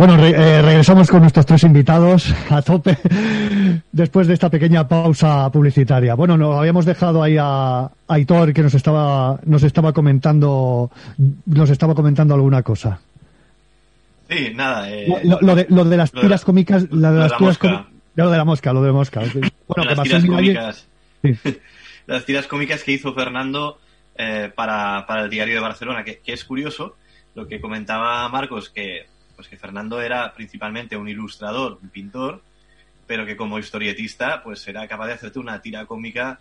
Bueno, re- eh, regresamos con nuestros tres invitados a tope después de esta pequeña pausa publicitaria. Bueno, nos habíamos dejado ahí a, Aitor que nos estaba nos estaba comentando nos estaba comentando alguna cosa. Sí, nada. eh, Lo, lo de, lo de las tiras cómicas, la de lo de las la tiras mosca. cómicas, lo de la mosca, lo de mosca. Bueno, que las tiras cómicas. Sí. las tiras cómicas que hizo Fernando eh, para, para el diario de Barcelona, que, que es curioso lo que comentaba Marcos, que, pues que Fernando era principalmente un ilustrador, un pintor, pero que como historietista pues era capaz de hacerte una tira cómica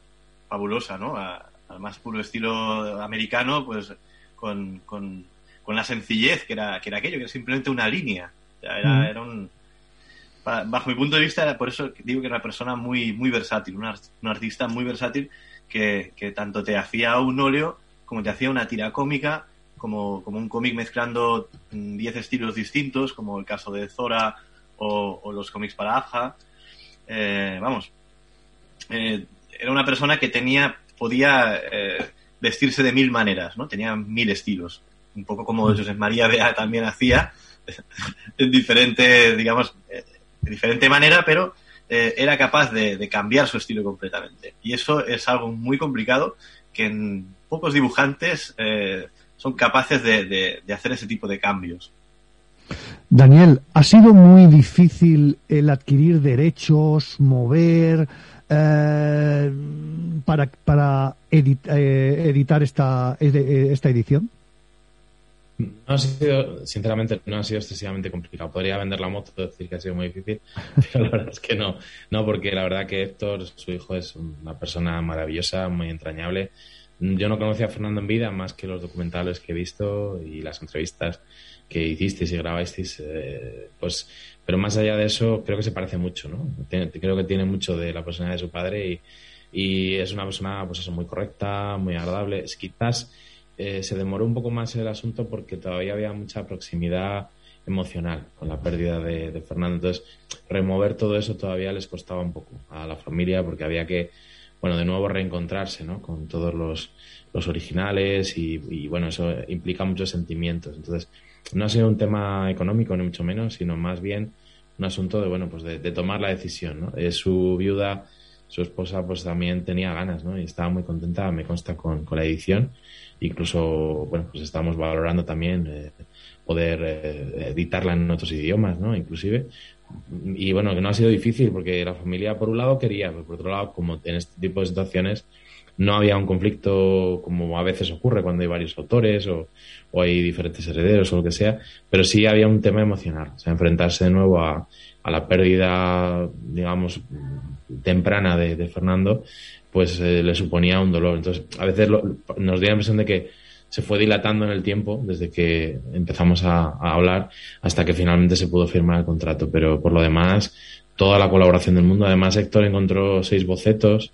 fabulosa, ¿no? A- al más puro estilo americano, pues con, con, con la sencillez que era, que era aquello, que era simplemente una línea. O sea, era, Mm. era un, pa- bajo mi punto de vista, por eso digo que era una persona muy, muy versátil, un, art- un artista muy versátil que, que tanto te hacía un óleo como te hacía una tira cómica, como, como un cómic mezclando mm, 10 estilos distintos, como el caso de Zora o, o los cómics para Aja. Eh, vamos, eh, era una persona que tenía, podía eh, vestirse de mil maneras, ¿no? Tenía mil estilos. Un poco como José María Bea también hacía, en diferente, digamos, eh, de diferente manera, pero era capaz de, de cambiar su estilo completamente. Y eso es algo muy complicado que en pocos dibujantes son capaces de, de- de hacer ese tipo de cambios. Daniel, ¿ha sido muy difícil el adquirir derechos, mover eh, para, para edit- eh, editar esta, ed- esta edición? No ha sido, sinceramente, no ha sido excesivamente complicado. Podría vender la moto, decir que ha sido muy difícil, pero la verdad es que no. No, porque la verdad que Héctor, su hijo, es una persona maravillosa, muy entrañable. Yo no conocía a Fernando en vida más que los documentales que he visto y las entrevistas que hicisteis y grabasteis, eh, pues, pero más allá de eso, creo que se parece mucho, ¿no? Creo que tiene mucho de la personalidad de su padre y, y es una persona, pues eso, muy correcta, muy agradable. Es, quizás eh, se demoró un poco más el asunto porque todavía había mucha proximidad emocional con la pérdida de Fernando. Entonces, remover todo eso todavía les costaba un poco a la familia porque había que, bueno, de nuevo reencontrarse, ¿no? Con todos los, los originales y, y, bueno, eso implica muchos sentimientos. Entonces, no ha sido un tema económico, ni mucho menos, sino más bien un asunto de, bueno, pues de, tomar la decisión, ¿no? Eh, su viuda, su esposa, pues también tenía ganas, ¿no? Y estaba muy contenta, me consta, con, con la edición. Incluso, bueno, pues estamos valorando también eh, poder eh, editarla en otros idiomas, ¿no? Inclusive. Y bueno, que no ha sido difícil porque la familia, por un lado, quería, pero por otro lado, como en este tipo de situaciones, no había un conflicto como a veces ocurre cuando hay varios autores o, o hay diferentes herederos o lo que sea, pero sí había un tema emocional, o sea, enfrentarse de nuevo a, a la pérdida, digamos, temprana de, Fernando, pues eh, le suponía un dolor. Entonces, a veces lo- nos dio la impresión de que se fue dilatando en el tiempo desde que empezamos a, hablar hasta que finalmente se pudo firmar el contrato. Pero por lo demás, toda la colaboración del mundo. Además, Héctor encontró seis bocetos.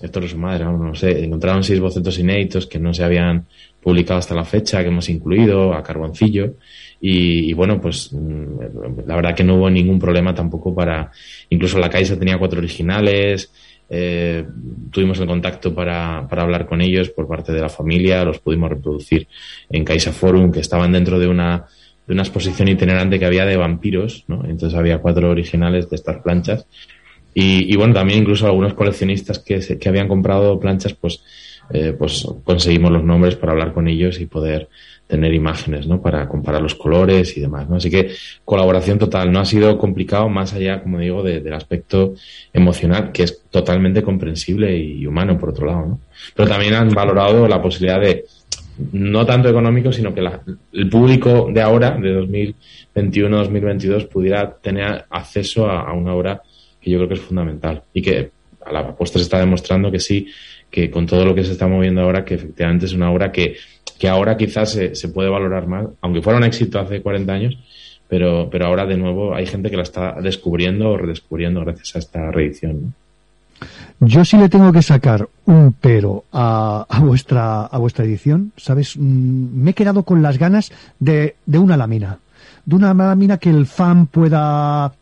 Héctor es su madre, vamos, no sé. Encontraron seis bocetos inéditos que no se habían publicado hasta la fecha, que hemos incluido a Carboncillo. Y, y bueno, pues mm, la verdad que no hubo ningún problema tampoco para. Incluso la Caixa tenía cuatro originales. Eh, tuvimos el contacto para, para hablar con ellos por parte de la familia, los pudimos reproducir en Caixa Forum, que estaban dentro de una, de una exposición itinerante que había de vampiros, ¿no? Entonces había cuatro originales de estas planchas. Y, y bueno, también incluso algunos coleccionistas que, se- que habían comprado planchas, pues, eh, pues conseguimos los nombres para hablar con ellos y poder tener imágenes, ¿no? Para comparar los colores y demás, ¿no? Así que colaboración total. No ha sido complicado más allá, como digo, de- del aspecto emocional, que es totalmente comprensible y humano, por otro lado, ¿no? Pero también han valorado la posibilidad de, no tanto económico, sino que la- el público de ahora, de 2021-2022, pudiera tener acceso a, a una obra que yo creo que es fundamental y que a la postre se está demostrando que sí, que con todo lo que se está moviendo ahora, que efectivamente es una obra que, que ahora quizás se, puede valorar más, aunque fuera un éxito hace 40 años, pero, pero ahora de nuevo hay gente que la está descubriendo o redescubriendo gracias a esta reedición. Yo sí le tengo que sacar un pero a, a vuestra a vuestra edición, ¿sabes? Mm, Me he quedado con las ganas de, de una lámina. De una lámina que el fan pueda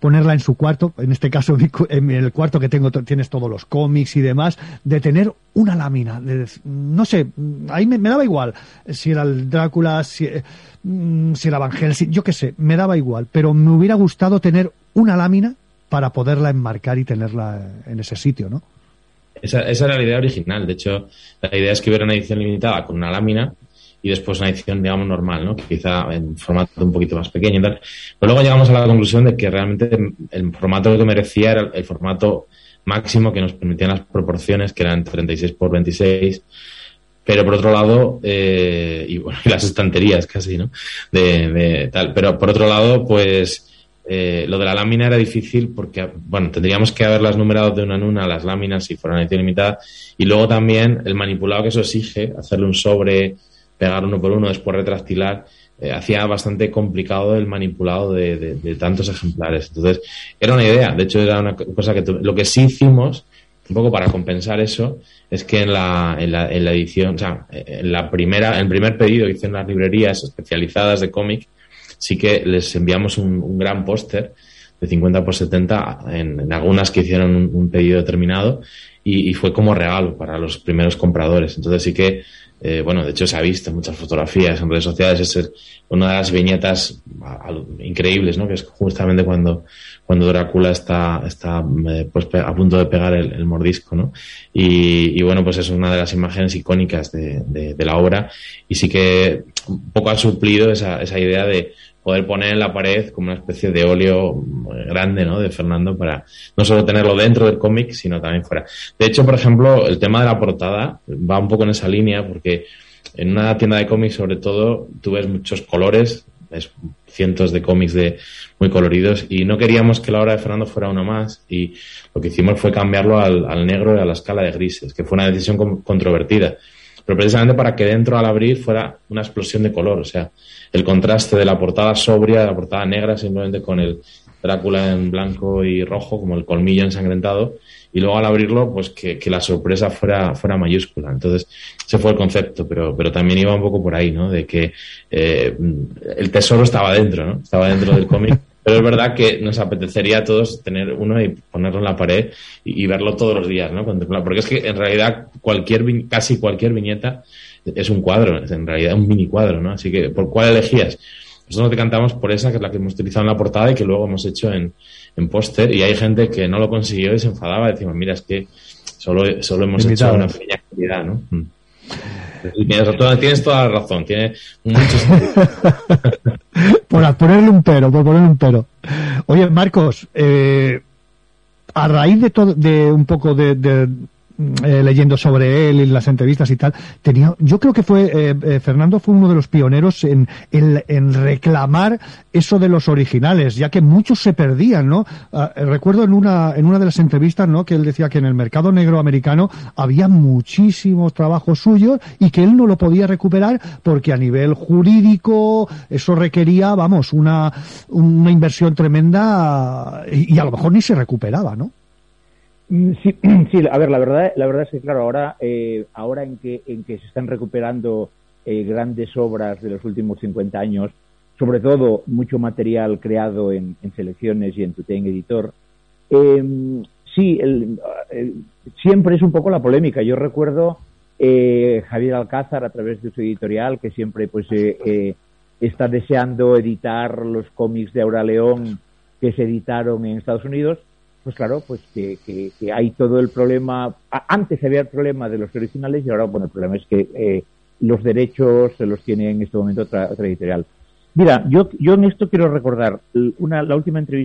ponerla en su cuarto, en este caso en el cuarto que tengo tienes todos los cómics y demás, de tener una lámina, de no sé, ahí me, daba igual si era el Drácula, si, eh, mm, si era Van Helsing, yo qué sé, me daba igual, pero me hubiera gustado tener una lámina para poderla enmarcar y tenerla en ese sitio, ¿no? Esa, esa era la idea original. De hecho, la idea es que hubiera una edición limitada con una lámina y después una edición, digamos, normal, ¿no? Quizá en formato un poquito más pequeño y. Pero luego llegamos a la conclusión de que realmente el formato que merecía era el formato máximo que nos permitían las proporciones, que eran 36 por 26. Pero por otro lado, eh, y bueno, y las estanterías casi, ¿no? De, de tal. Pero por otro lado, pues eh, lo de la lámina era difícil porque, bueno, tendríamos que haberlas numerado de una en una las láminas si fueran edición limitada. Y luego también el manipulado que eso exige, hacerle un sobre, pegar uno por uno, después retrastilar, eh, hacía bastante complicado el manipulado de, de- de tantos ejemplares. Entonces, era una idea. De hecho, era una co- cosa que lo que sí hicimos, un poco para compensar eso, es que en la, en la, en la edición, o sea, en la primera, el primer pedido que hice en las librerías especializadas de cómic, sí que les enviamos un, gran póster de 50 por 70 en, algunas que hicieron un pedido determinado y, fue como regalo para los primeros compradores. Entonces sí que, eh, bueno, de hecho se ha visto en muchas fotografías en redes sociales, es una de las viñetas increíbles, ¿no? Que es justamente cuando, cuando Drácula está, está eh, pues a punto de pegar el, mordisco, ¿no? Y, y bueno, pues es una de las imágenes icónicas de, de- de la obra y sí que un poco ha suplido esa, esa idea de poder poner en la pared como una especie de óleo eh, grande, ¿no? De Fernando para no solo tenerlo dentro del cómic, sino también fuera. De hecho, por ejemplo, el tema de la portada va un poco en esa línea porque en una tienda de cómics, sobre todo, tú ves muchos colores, ves cientos de cómics de muy coloridos y no queríamos que la obra de Fernando fuera una más y lo que hicimos fue cambiarlo al, al negro y a la escala de grises, que fue una decisión con- controvertida pero precisamente para que dentro al abrir fuera una explosión de color, o sea, el contraste de la portada sobria, de la portada negra, simplemente con el Drácula en blanco y rojo, como el colmillo ensangrentado, y luego al abrirlo, pues que, que la sorpresa fuera, fuera mayúscula. Entonces, ese fue el concepto, pero, pero también iba un poco por ahí, ¿no? De que eh, el tesoro estaba dentro, ¿no? Estaba dentro del cómic. Pero es verdad que nos apetecería a todos tener uno y ponerlo en la pared y, y verlo todos los días, ¿no? Contemplar. Porque es que en realidad cualquier casi cualquier viñeta es un cuadro, es en realidad un mini cuadro, ¿no? Así que, ¿por cuál elegías? Nosotros te cantamos por esa, que es la que hemos utilizado en la portada y que luego hemos hecho en, en póster. Y hay gente que no lo consiguió y se enfadaba. Decimos, mira, es que solo, solo hemos hecho una pequeña actividad, ¿no? Mm. Tienes, toda- la razón, tiene mucho sentido. por ponerle un pero, por ponerle un pero. Oye, Marcos, eh, a raíz de todo, de un poco de- eh, leyendo sobre él en las entrevistas y tal, tenía, yo creo que fue, eh, eh, Fernando fue uno de los pioneros en, en, reclamar eso de los originales, ya que muchos se perdían, ¿no? Uh, recuerdo en una, en una de las entrevistas, ¿no? Que él decía que en el mercado negro americano había muchísimos trabajos suyos y que él no lo podía recuperar porque a nivel jurídico eso requería, vamos, una, una inversión tremenda y, y a lo mejor ni se recuperaba, ¿no? Mm, Sí, sí, a ver, la verdad, la verdad es que claro, ahora, eh, ahora en que en que se están recuperando eh, grandes obras de los últimos 50 años, sobre todo mucho material creado en, en selecciones y en Tutén Editor, eh, sí, el, el, siempre es un poco la polémica. Yo recuerdo eh, Javier Alcázar a través de su editorial que siempre pues eh, está deseando editar los cómics de Aura León que se editaron en Estados Unidos pues claro, pues que, que, hay todo el problema, antes había el problema de los originales y ahora, bueno, el problema es que eh, los derechos se los tiene en este momento otra, otra editorial. Mira, yo, yo en esto quiero recordar una, la última entrevista